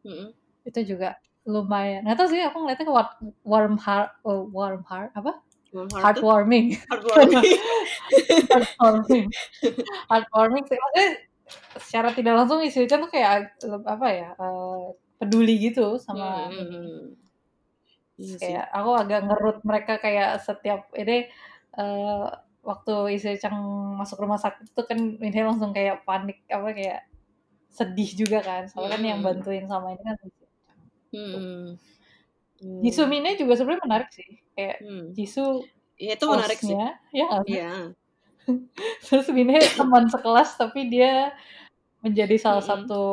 Hmm. itu juga lumayan. Nggak tahu sih, aku ngeliatnya ke wa- warm heart, oh, warm heart apa? Heartwarming. Heartwarming. heartwarming heartwarming sih maksudnya secara tidak langsung isi Chan tuh kayak apa ya eh, peduli gitu sama Hmm, ini hmm, hmm. Iya kayak aku agak ngerut mereka kayak setiap ini eh, waktu isi Chang masuk rumah sakit itu kan Minhe langsung kayak panik apa kayak sedih juga kan soalnya kan yang Hmm. bantuin sama ini kan. Hmm. Hmm. Jisoo Mine juga sebenarnya menarik sih kayak Hmm. Jisoo Ya, itu menarik sih. ya? Iya. Terus Mine teman sekelas tapi dia menjadi salah satu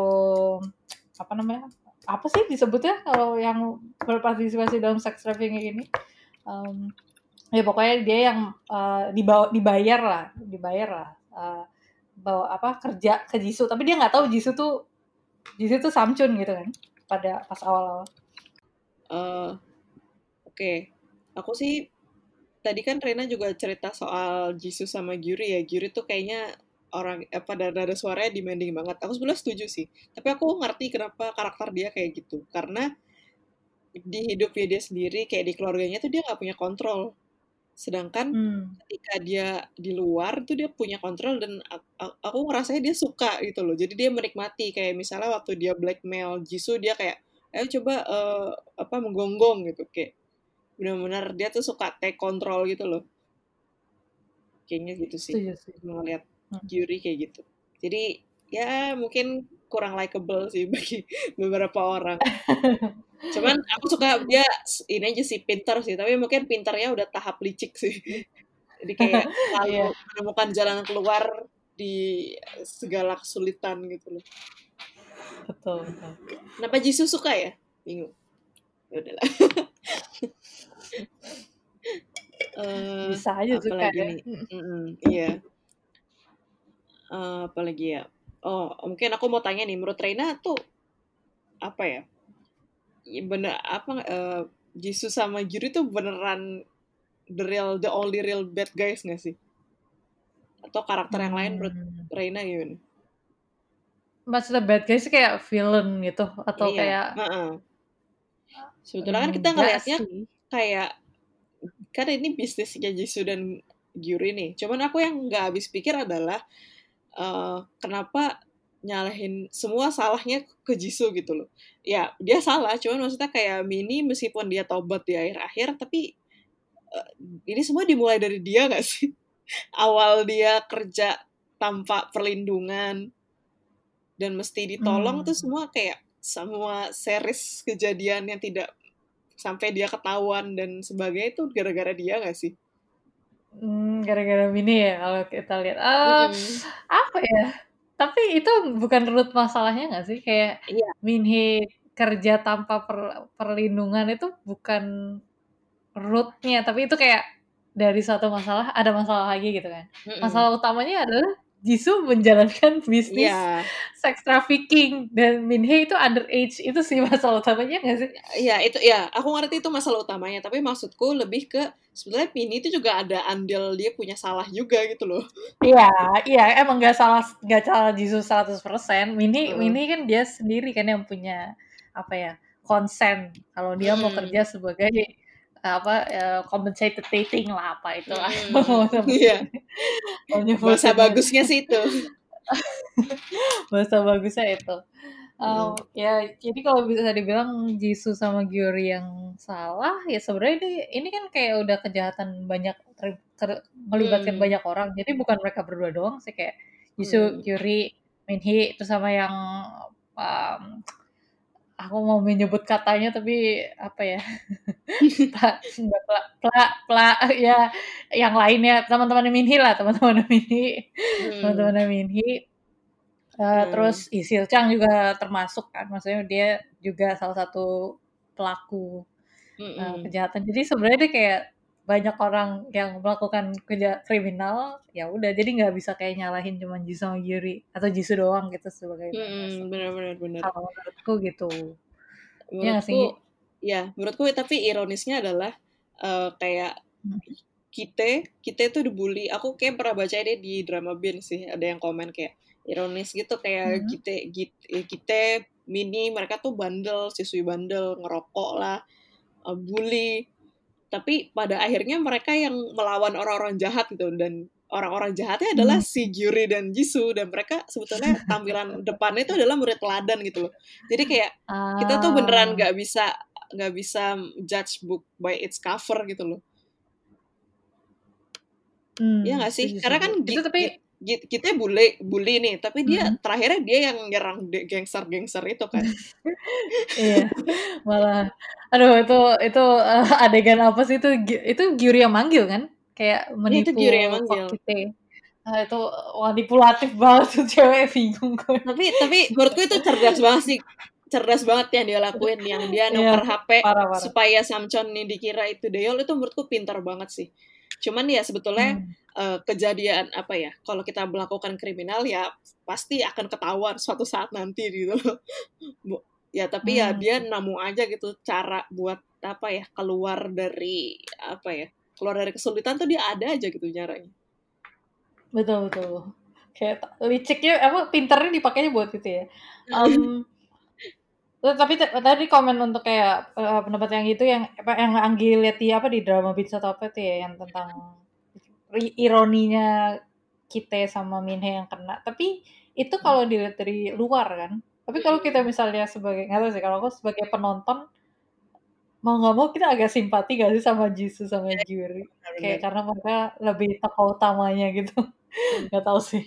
apa namanya? Apa sih disebutnya kalau yang berpartisipasi dalam sex trafficking ini? um, ya pokoknya dia yang uh, dibawa dibayar lah dibayar lah uh, bawa apa kerja ke Jisoo tapi dia nggak tahu Jisoo tuh Jisoo tuh Samchun gitu kan pada pas awal-awal uh, oke okay. aku sih tadi kan Rena juga cerita soal Jisoo sama Gyuri ya. Gyuri tuh kayaknya orang apa dari suaranya demanding banget. Aku sebenarnya setuju sih. Tapi aku ngerti kenapa karakter dia kayak gitu. Karena di hidupnya dia sendiri kayak di keluarganya tuh dia nggak punya kontrol. Sedangkan hmm. ketika dia di luar tuh dia punya kontrol dan aku ngerasanya dia suka gitu loh. Jadi dia menikmati. Kayak misalnya waktu dia blackmail Jisoo dia kayak ayo coba uh, apa menggonggong gitu. Kayak benar-benar dia tuh suka take control gitu loh kayaknya gitu sih ngeliat hmm. Yuri kayak gitu jadi ya mungkin kurang likable sih bagi beberapa orang Cuman aku suka dia ini aja sih pinter sih, tapi mungkin pinternya udah tahap licik sih. Jadi kayak selalu yeah. menemukan jalan keluar di segala kesulitan gitu loh. Betul, betul. Kenapa Jisoo suka ya? Bingung. Ya udahlah. uh, Bisa aja suka ya. Nih? Mm -mm, iya. Uh, apalagi ya? Oh, mungkin aku mau tanya nih, menurut Reina tuh apa ya? bener apa uh, Jisoo sama Juri tuh beneran the real the only real bad guys gak sih? Atau karakter yang lain menurut hmm. Reina gimana? Maksudnya bad guys kayak villain gitu atau iya, kayak uh -uh. Sebetulnya kan kita ngelihatnya kayak kan ini bisnisnya Jisoo dan Gyuri nih. Cuman aku yang nggak habis pikir adalah uh, kenapa nyalahin semua salahnya ke Jisoo gitu loh. Ya, dia salah, cuman maksudnya kayak Mini meskipun dia tobat di akhir-akhir, tapi uh, ini semua dimulai dari dia gak sih? Awal dia kerja tanpa perlindungan dan mesti ditolong hmm. tuh semua kayak semua series kejadian yang tidak sampai dia ketahuan dan sebagainya itu gara-gara dia gak sih? Hmm, gara-gara Mini ya kalau kita lihat. Uh, hmm. Apa ya? Tapi itu bukan root masalahnya nggak sih? Kayak iya. Minhe kerja tanpa per, perlindungan itu bukan rootnya, tapi itu kayak dari satu masalah ada masalah lagi gitu kan. Mm -mm. Masalah utamanya adalah Jisoo menjalankan bisnis yeah. sex trafficking dan Minhe itu underage itu sih masalah utamanya nggak sih? Iya itu ya aku ngerti itu masalah utamanya tapi maksudku lebih ke sebenarnya Minhe itu juga ada andil dia punya salah juga gitu loh. Iya iya emang nggak salah nggak salah Jisoo 100% Minhe hmm. Minhe kan dia sendiri kan yang punya apa ya konsen kalau dia hmm. mau kerja sebagai apa uh, compensated dating lah apa itu lah. Hmm, iya. Bahasa bagusnya sih itu. Bahasa bagusnya itu. Um, hmm. Ya, jadi kalau bisa dibilang Jisoo sama Gyuri yang salah, ya sebenarnya ini ini kan kayak udah kejahatan banyak ter, ter, melibatkan hmm. banyak orang. Jadi bukan mereka berdua doang sih kayak Jisoo, hmm. Gyuri, Minhee itu sama yang um, aku mau menyebut katanya tapi apa ya pla, pla, pla, pla ya yang lainnya teman-teman Minhi lah teman-teman Minhi hmm. teman-teman Minhi uh, hmm. terus Isil Chang juga termasuk kan maksudnya dia juga salah satu pelaku hmm. uh, kejahatan jadi sebenarnya dia kayak banyak orang yang melakukan kerja kriminal ya udah jadi nggak bisa kayak nyalahin cuma Jisoo sama Yuri atau Jisoo doang gitu sebagai hmm, benar-benar benar kalau menurutku gitu. Ya menurutku ya, ya menurutku tapi ironisnya adalah uh, kayak hmm. kita kita itu dibully. Aku kayak pernah baca ini di drama bin sih ada yang komen kayak ironis gitu kayak hmm. kita kita, kita mini mereka tuh bandel siswi bandel ngerokok lah uh, bully tapi pada akhirnya mereka yang melawan orang-orang jahat gitu dan orang-orang jahatnya adalah hmm. si Gyuri dan Jisoo dan mereka sebetulnya tampilan depannya itu adalah murid teladan gitu loh jadi kayak uh. kita tuh beneran ah. nggak bisa nggak bisa judge book by its cover gitu loh hmm, Iya gak sih? Karena kan itu tapi kita bully bully nih tapi dia hmm. terakhirnya dia yang nyerang gangster gangster itu kan iya malah aduh itu itu uh, adegan apa sih itu itu Gyuri yang manggil kan kayak menipu itu Gyuri yang manggil kita nah, itu manipulatif banget tuh cewek bingung tapi tapi menurutku itu cerdas banget sih cerdas banget yang dia lakuin yang dia Iya, nuker HP parah parah. supaya Samcon ini dikira itu Deyol itu menurutku pintar banget sih. Cuman ya sebetulnya Hmm. Eh, kejadian apa ya kalau kita melakukan kriminal ya pasti akan ketahuan suatu saat nanti gitu loh. Ya tapi ya Hmm. dia nemu aja gitu cara buat apa ya keluar dari apa ya keluar dari kesulitan tuh dia ada aja gitu caranya. Betul betul. Kayak liciknya apa pinternya dipakainya buat itu ya. Um, tapi tadi komen untuk kayak eh, pendapat yang itu yang apa yang Anggi lihat di apa di drama Beats atau apa itu ya yang tentang ironinya kita sama Minhe yang kena. Tapi itu kalau dilihat dari luar kan. Tapi kalau kita misalnya sebagai nggak tahu sih kalau aku sebagai penonton mau nggak mau kita agak simpati gak sih sama Jisoo sama Juri kayak Benar-benar. karena mereka lebih tokoh utamanya gitu. Nggak tahu sih.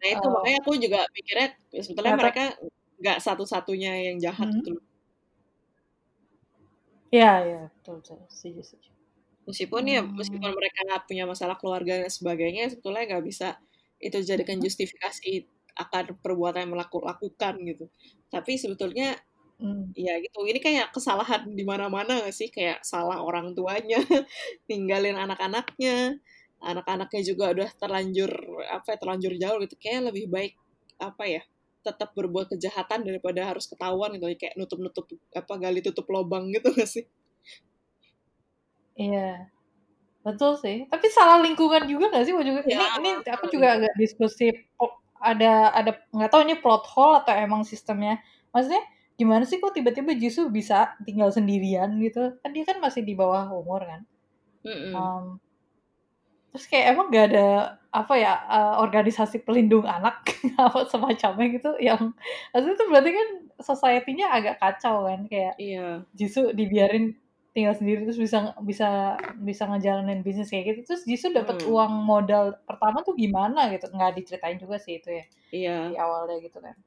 Nah itu Eh, makanya aku juga pikirnya sebetulnya mereka nggak satu-satunya yang jahat hmm, gitu loh. ya ya betul betul. Setuju setuju Meskipun ya meskipun hmm, mereka nggak punya masalah keluarga dan sebagainya, sebetulnya nggak bisa itu jadikan justifikasi akan perbuatan yang melaku lakukan gitu. Tapi sebetulnya hmm, ya gitu, ini kayak kesalahan di mana-mana nggak sih? Kayak salah orang tuanya, ninggalin anak-anaknya, anak-anaknya juga udah terlanjur apa ya, terlanjur jauh gitu. Kayak lebih baik apa ya? tetap berbuat kejahatan daripada harus ketahuan gitu kayak nutup-nutup apa gali tutup lubang gitu nggak sih? Iya. Betul sih. Tapi salah lingkungan juga nggak sih juga ini Ya, ini aku salah juga agak diskusi ada ada nggak tahu ini plot hole atau emang sistemnya. Maksudnya gimana sih kok tiba-tiba Jisoo bisa tinggal sendirian gitu? Kan dia kan masih di bawah umur kan? Mm-mm. Um, terus kayak emang gak ada apa ya eh, organisasi pelindung anak apa semacamnya gitu yang maksudnya itu berarti kan society-nya agak kacau kan? Kayak Iya. Jisoo dibiarin tinggal sendiri terus bisa bisa bisa ngejalanin bisnis kayak gitu terus Jisoo dapat Hmm. uang modal pertama tuh gimana gitu nggak diceritain juga sih itu ya Iya. di awalnya gitu kan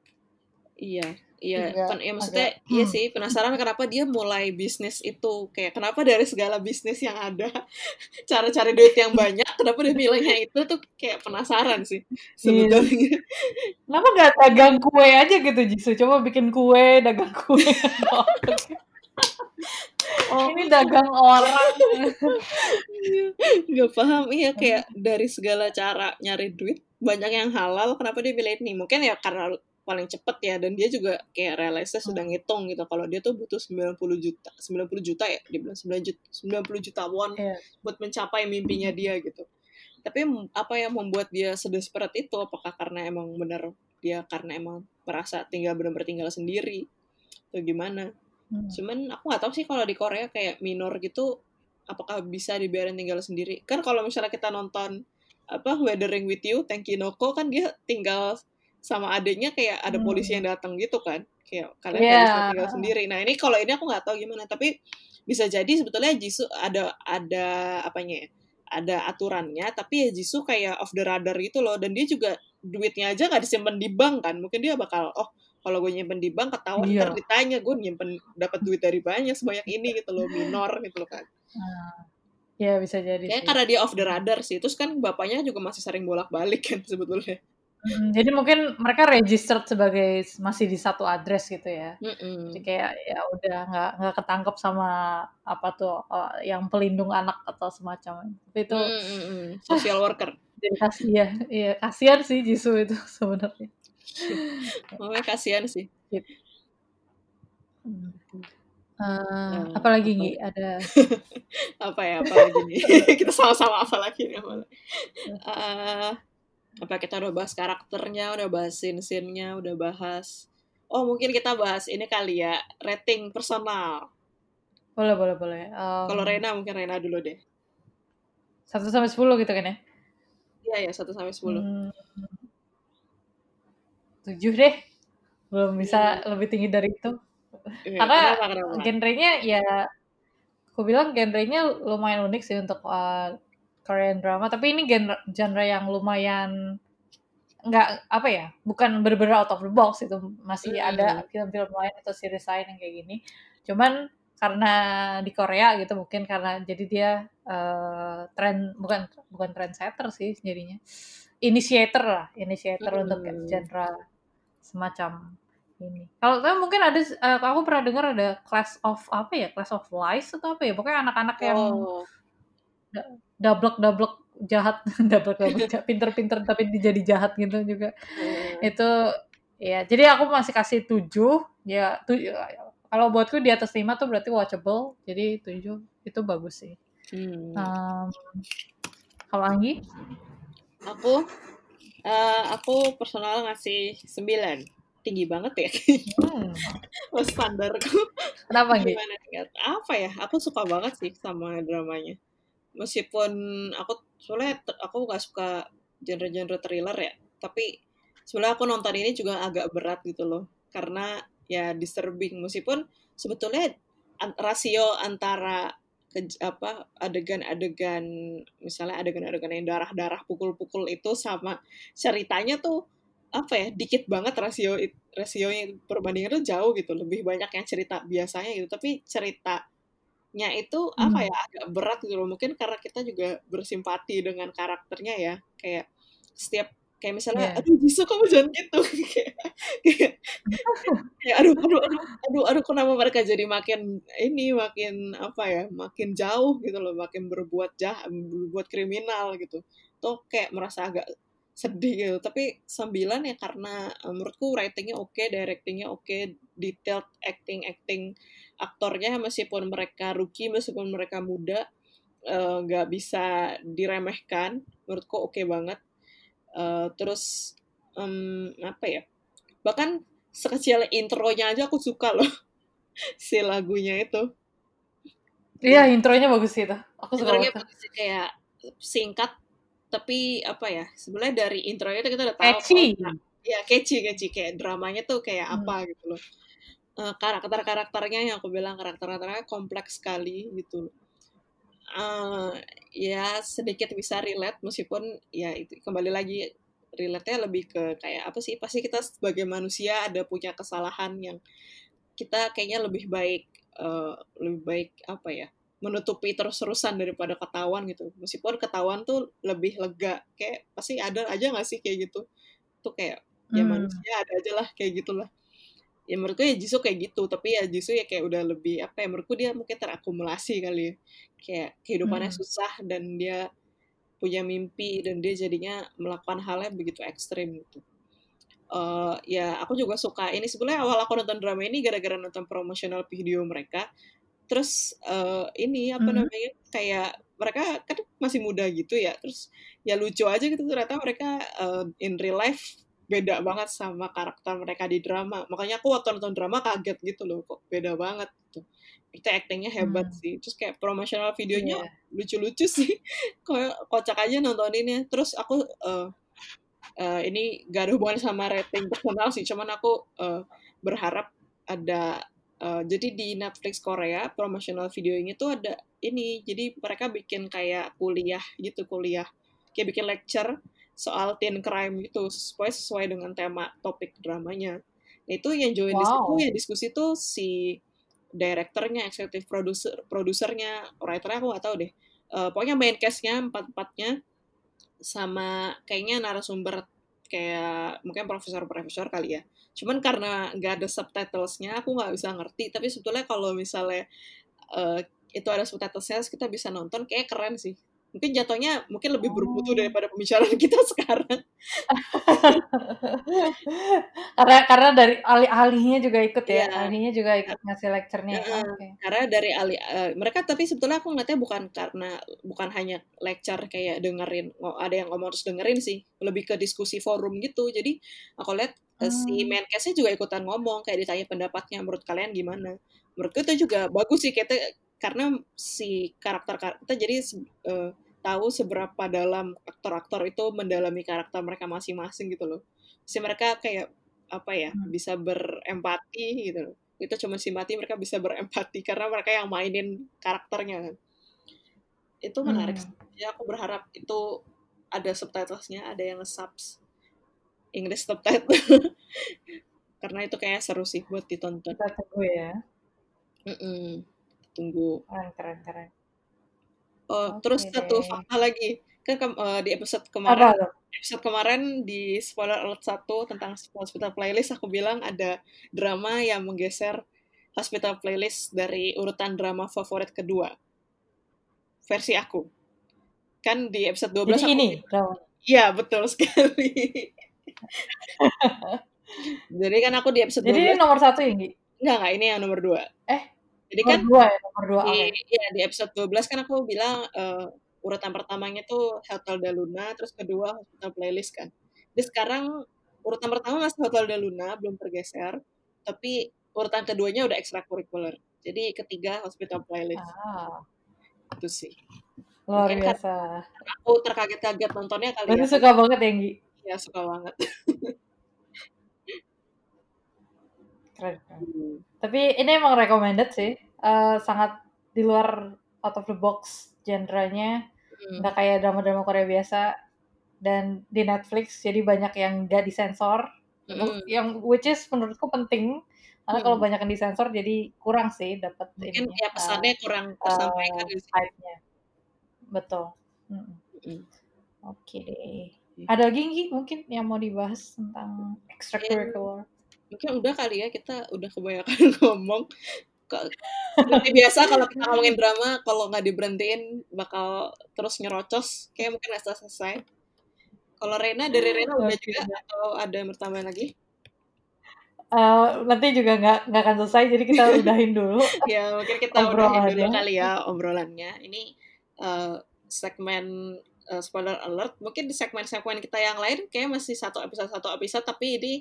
Iya, iya, Agak- pen- ya maksudnya agak, iya hmm. sih penasaran kenapa dia mulai bisnis itu kayak kenapa dari segala bisnis yang ada cara cari duit yang banyak kenapa dia milihnya itu tuh kayak penasaran sih Iya. sebetulnya. kenapa nggak dagang kue aja gitu Jisoo coba bikin kue dagang kue Oh, ini dagang orang. Nggak paham. Iya kayak dari segala cara nyari duit banyak yang halal kenapa dia milih ini? Mungkin ya karena paling cepet ya dan dia juga kayak realize sudah ngitung gitu. Kalau dia tuh butuh 90 juta 90 juta ya dia bilang 9 juta 90 juta won Iya. buat mencapai mimpinya dia gitu. Tapi apa yang membuat dia sedesperate itu? Apakah karena emang benar dia karena emang merasa tinggal benar-benar tinggal sendiri? Atau gimana Hmm. cuman aku nggak tahu sih kalau di Korea kayak minor gitu apakah bisa dibiarin tinggal sendiri? Kan kalau misalnya kita nonton apa Weathering with You Tenki Noko kan dia tinggal sama adiknya kayak ada Hmm. polisi yang datang gitu kan? Kayak kalian nggak bisa tinggal sendiri. Nah ini kalau ini aku nggak tahu gimana tapi bisa jadi sebetulnya Jisoo ada ada apanya ya ada aturannya tapi ya Jisoo kayak off the radar gitu loh. Dan dia juga duitnya aja nggak disimpan di bank kan? Mungkin dia bakal oh kalau gue nyimpen di bank ketahuan Iya. ntar ditanya gue nyimpen dapat duit dari banyak sebanyak ini gitu loh minor gitu loh kan Nah, ya bisa jadi kayak sih. karena dia off the radar sih terus kan bapaknya juga masih sering bolak balik kan sebetulnya Mm, jadi mungkin mereka registered sebagai masih di satu address gitu ya. Mm-mm. Jadi kayak ya udah nggak nggak ketangkep sama apa tuh eh, yang pelindung anak atau semacamnya. Tapi itu Mm-mm. social worker jadi kasihan, iya kasihan sih Jisoo itu sebenarnya. makanya kasihan sih. Hmm. Eh, Nah, apalagi apa Gi? Ada apa ya apa lagi nih kita sama-sama apa lagi nih apa lagi? Eh, apa kita udah bahas karakternya udah bahas scene-scene-nya udah bahas oh mungkin kita bahas ini kali ya rating personal boleh boleh boleh. Em, kalau Rena mungkin Rena dulu deh satu sampai sepuluh gitu kan ya? iya ya satu sampai sepuluh Hmm, tujuh deh. Belum bisa lebih tinggi dari itu. Iya, Karena kenapa kenapa genrenya ya aku bilang genrenya lumayan unik sih untuk uh, Korean drama tapi ini genre genre yang lumayan nggak apa ya bukan bener-bener out of the box itu masih Hmm. ada film-film lain atau series lain yang kayak gini cuman karena di Korea gitu mungkin karena jadi dia uh, tren bukan bukan trendsetter sih jadinya initiator lah initiator untuk Hmm. genre semacam ini. Kalau tapi mungkin ada uh, aku pernah dengar ada class of apa ya? Class of lies atau apa ya? Pokoknya anak-anak yang Oh, dablek-dablek jahat, dablek-dablek pinter-pinter tapi jadi jahat gitu juga. hmm. Itu ya, jadi aku masih kasih 7. Ya, tu, kalau buatku di atas 5 tuh berarti watchable. Jadi 7 itu bagus sih. Hmm. Um, kalau Anggi? Aku uh, aku personal ngasih 9. Tinggi banget ya. Hmm. Standarku. Kenapa ya? Apa ya? Aku suka banget sih sama dramanya. Meskipun aku soalnya aku gak suka genre-genre thriller ya, tapi sebenarnya aku nonton ini juga agak berat gitu loh. Karena ya disturbing meskipun sebetulnya rasio antara ke, apa adegan-adegan misalnya adegan-adegan yang darah-darah pukul-pukul itu sama ceritanya tuh apa ya dikit banget rasio rasionya perbandingan tuh jauh gitu lebih banyak yang cerita biasanya gitu. Tapi ceritanya itu apa Hmm. ya agak berat gitu loh. Mungkin karena kita juga bersimpati dengan karakternya ya. Kayak setiap kayak misalnya Iya. aduh Jisoo kamu jangan gitu? Kayak kayak kayak aduh aduh aduh aduh aduh kenapa mereka jadi makin ini makin apa ya makin jauh gitu loh makin berbuat jahat berbuat kriminal gitu. Tuh kayak merasa agak sedih gitu. Tapi sembilan ya karena eh, menurutku ratingnya oke directingnya oke detailed acting acting aktornya meskipun mereka rookie meskipun mereka muda eh, nggak bisa diremehkan menurutku oke banget Eh, terus em, apa ya bahkan sekecil intronya aja aku suka loh si lagunya itu Iya, intronya bagus sih itu. Aku suka intronya bagus sih, kayak singkat tapi apa ya sebenarnya dari intronya itu kita udah tahu Catchy. kalau ya catchy catchy kayak dramanya tuh kayak Hmm. apa gitu loh Eh, karakter-karakternya yang aku bilang karakter-karakternya kompleks sekali gitu Eh, ya sedikit bisa relate meskipun ya itu kembali lagi relate-nya lebih ke kayak apa sih pasti kita sebagai manusia ada punya kesalahan yang kita kayaknya lebih baik eh, lebih baik apa ya menutupi terus-terusan daripada ketahuan gitu. Meskipun ketahuan tuh lebih lega kayak pasti ada aja nggak sih kayak gitu? Tuh kayak ya Hmm. manusia ada aja lah kayak gitulah ya menurutku ya Jisoo kayak gitu. Tapi ya Jisoo ya kayak udah lebih apa ya menurutku dia mungkin terakumulasi kali ya. Kayak kehidupannya Hmm. susah dan dia punya mimpi dan dia jadinya melakukan hal yang begitu ekstrim gitu. Eh, ya aku juga suka ini. Sebenarnya awal aku nonton drama ini gara-gara nonton promotional video mereka. Terus eh, ini apa Hmm. namanya kayak mereka kan masih muda gitu ya. Terus ya lucu aja gitu ternyata mereka eh, in real life beda banget sama karakter mereka di drama. Makanya aku waktu nonton drama kaget gitu loh kok beda banget gitu. Itu actingnya hebat Hmm. sih. Terus kayak promotional videonya Iya. lucu-lucu sih. Kayak kocak aja nontoninnya. Terus aku eh, eh, ini gak ada hubungan sama rating personal sih. Cuman aku eh, berharap ada eh, jadi di Netflix Korea promotional video ini tuh ada ini. Jadi mereka bikin kayak kuliah gitu kuliah. Kayak bikin lecture soal teen crime gitu supaya sesuai dengan tema topik dramanya nah itu yang join di situ Wow. yang diskusi tuh si direkturnya eksekutif produser produsernya writernya aku gak tahu deh Eh, pokoknya main cast-nya empat empatnya sama kayaknya narasumber kayak mungkin profesor-profesor kali ya. Cuman karena nggak ada subtitlesnya, aku nggak bisa ngerti. Tapi sebetulnya kalau misalnya eh, itu ada subtitlesnya, kita bisa nonton, kayak keren sih. Mungkin jatuhnya mungkin lebih bermutu Oh. daripada pembicaraan kita sekarang. karena karena dari ahli-ahlinya juga ikut ya. Iya. Ahlinya juga ikut ngasih lecture-nya. Heeh. Oke. Karena dari ahli eh, mereka tapi sebetulnya aku ngeliatnya bukan karena bukan hanya lecture kayak dengerin ada yang ngomong terus dengerin sih lebih ke diskusi forum gitu jadi aku lihat eh, si Hmm. main cast-nya juga ikutan ngomong kayak ditanya pendapatnya menurut kalian gimana menurutku itu juga bagus sih kita karena si karakter kita jadi eh, tahu seberapa dalam aktor-aktor itu mendalami karakter mereka masing-masing gitu loh si mereka kayak apa ya Hmm. bisa berempati gitu loh kita cuma simpati mereka bisa berempati karena mereka yang mainin karakternya kan itu menarik Hmm. ya aku berharap itu ada subtitlesnya ada yang subs English subtitle karena itu kayak seru sih buat ditonton Kita tunggu ya. Mm-mm. Tunggu Keren, keren, keren. oh Oke terus satu fakta lagi kan ke, uh, di episode kemarin Apa episode kemarin di spoiler alert 1 tentang hospital playlist aku bilang ada drama yang menggeser hospital playlist dari urutan drama favorit kedua versi aku kan di episode 12 Jadi aku ini drama. Iya, betul sekali. Jadi kan aku di episode Jadi ini 12 nomor satu ya, Gi? enggak enggak ini yang nomor 2. Eh, Jadi Nomor kan dua ya, nomor dua. di ya di episode 12 kan aku bilang eh, urutan pertamanya tuh Hotel de Luna, terus kedua Hospital Playlist kan. Jadi sekarang urutan pertama masih Hotel de Luna, belum tergeser, tapi urutan keduanya udah ekstrakurikuler. Jadi ketiga Hospital Playlist Ah, itu sih. luar Mungkin kan biasa. aku terkaget-kaget nontonnya kali Berarti ya. suka banget ya, Gi? Ya suka banget. Keren, keren. Hmm. Tapi ini emang recommended sih. Eh, sangat di luar out of the box genrenya. Hmm. Nggak kayak drama-drama Korea biasa. Dan di Netflix, jadi banyak yang nggak disensor. Mm-mm. Yang which is menurutku penting. Karena kalau Hmm. banyak yang disensor, jadi kurang sih dapat Mungkin ininya. ya pesannya kurang tersampaikan eh, sini. hype-nya. Betul. Mm-mm. Mm. Oke deh. Iya. Ada lagi Gi, mungkin yang mau dibahas tentang Ya, extracurricular? Mungkin udah kali ya kita udah kebanyakan ngomong. Seperti biasa kalau kita ngomongin drama, kalau nggak diberhentiin bakal terus nyerocos. Kayak mungkin nggak selesai. Kalau Rena dari Rena udah juga atau ada yang bertambah lagi? Eh, nanti juga nggak nggak akan selesai, jadi kita udahin dulu ya mungkin kita udahin dulu kali ya obrolannya. Ini eh, segmen eh, spoiler alert. Mungkin di segmen-segmen kita yang lain kayak masih satu episode satu episode, tapi ini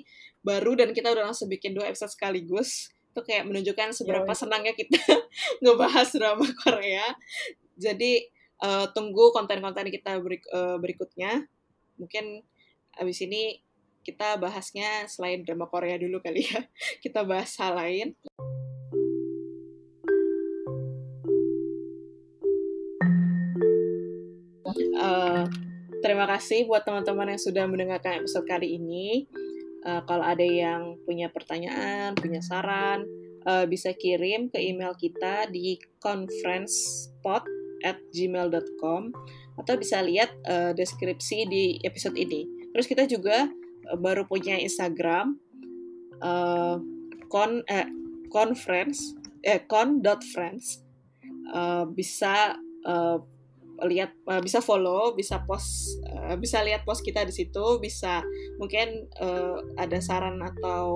baru dan kita udah langsung bikin dua episode sekaligus. Itu kayak menunjukkan seberapa Yoi. senangnya kita ngebahas drama Korea. Jadi eh, tunggu konten-konten kita berik- eh, berikutnya. Mungkin abis ini kita bahasnya selain drama Korea dulu kali ya. Kita bahas hal lain. Eh, terima kasih buat teman-teman yang sudah mendengarkan episode kali ini. Eh, kalau ada yang punya pertanyaan, punya saran, eh, bisa kirim ke email kita di conferencepod at gmail.com atau bisa lihat eh, deskripsi di episode ini. Terus kita juga eh, baru punya Instagram eh, con eh, conference eh con.friends Eh, bisa eh, lihat eh, bisa follow bisa post eh, bisa lihat post kita di situ bisa mungkin eh, ada saran atau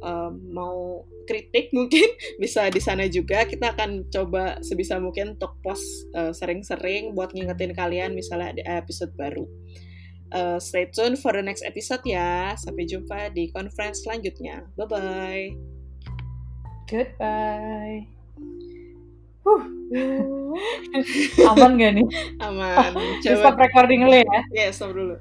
eh, mau kritik mungkin bisa di sana juga. Kita akan coba sebisa mungkin untuk post eh, sering-sering buat ngingetin kalian misalnya ada episode baru. Eh, stay tune for the next episode ya. Sampai jumpa di conference selanjutnya. Bye bye Goodbye. Huh. Aman gak nih? aman stop coba recording dulu ya? ya stop dulu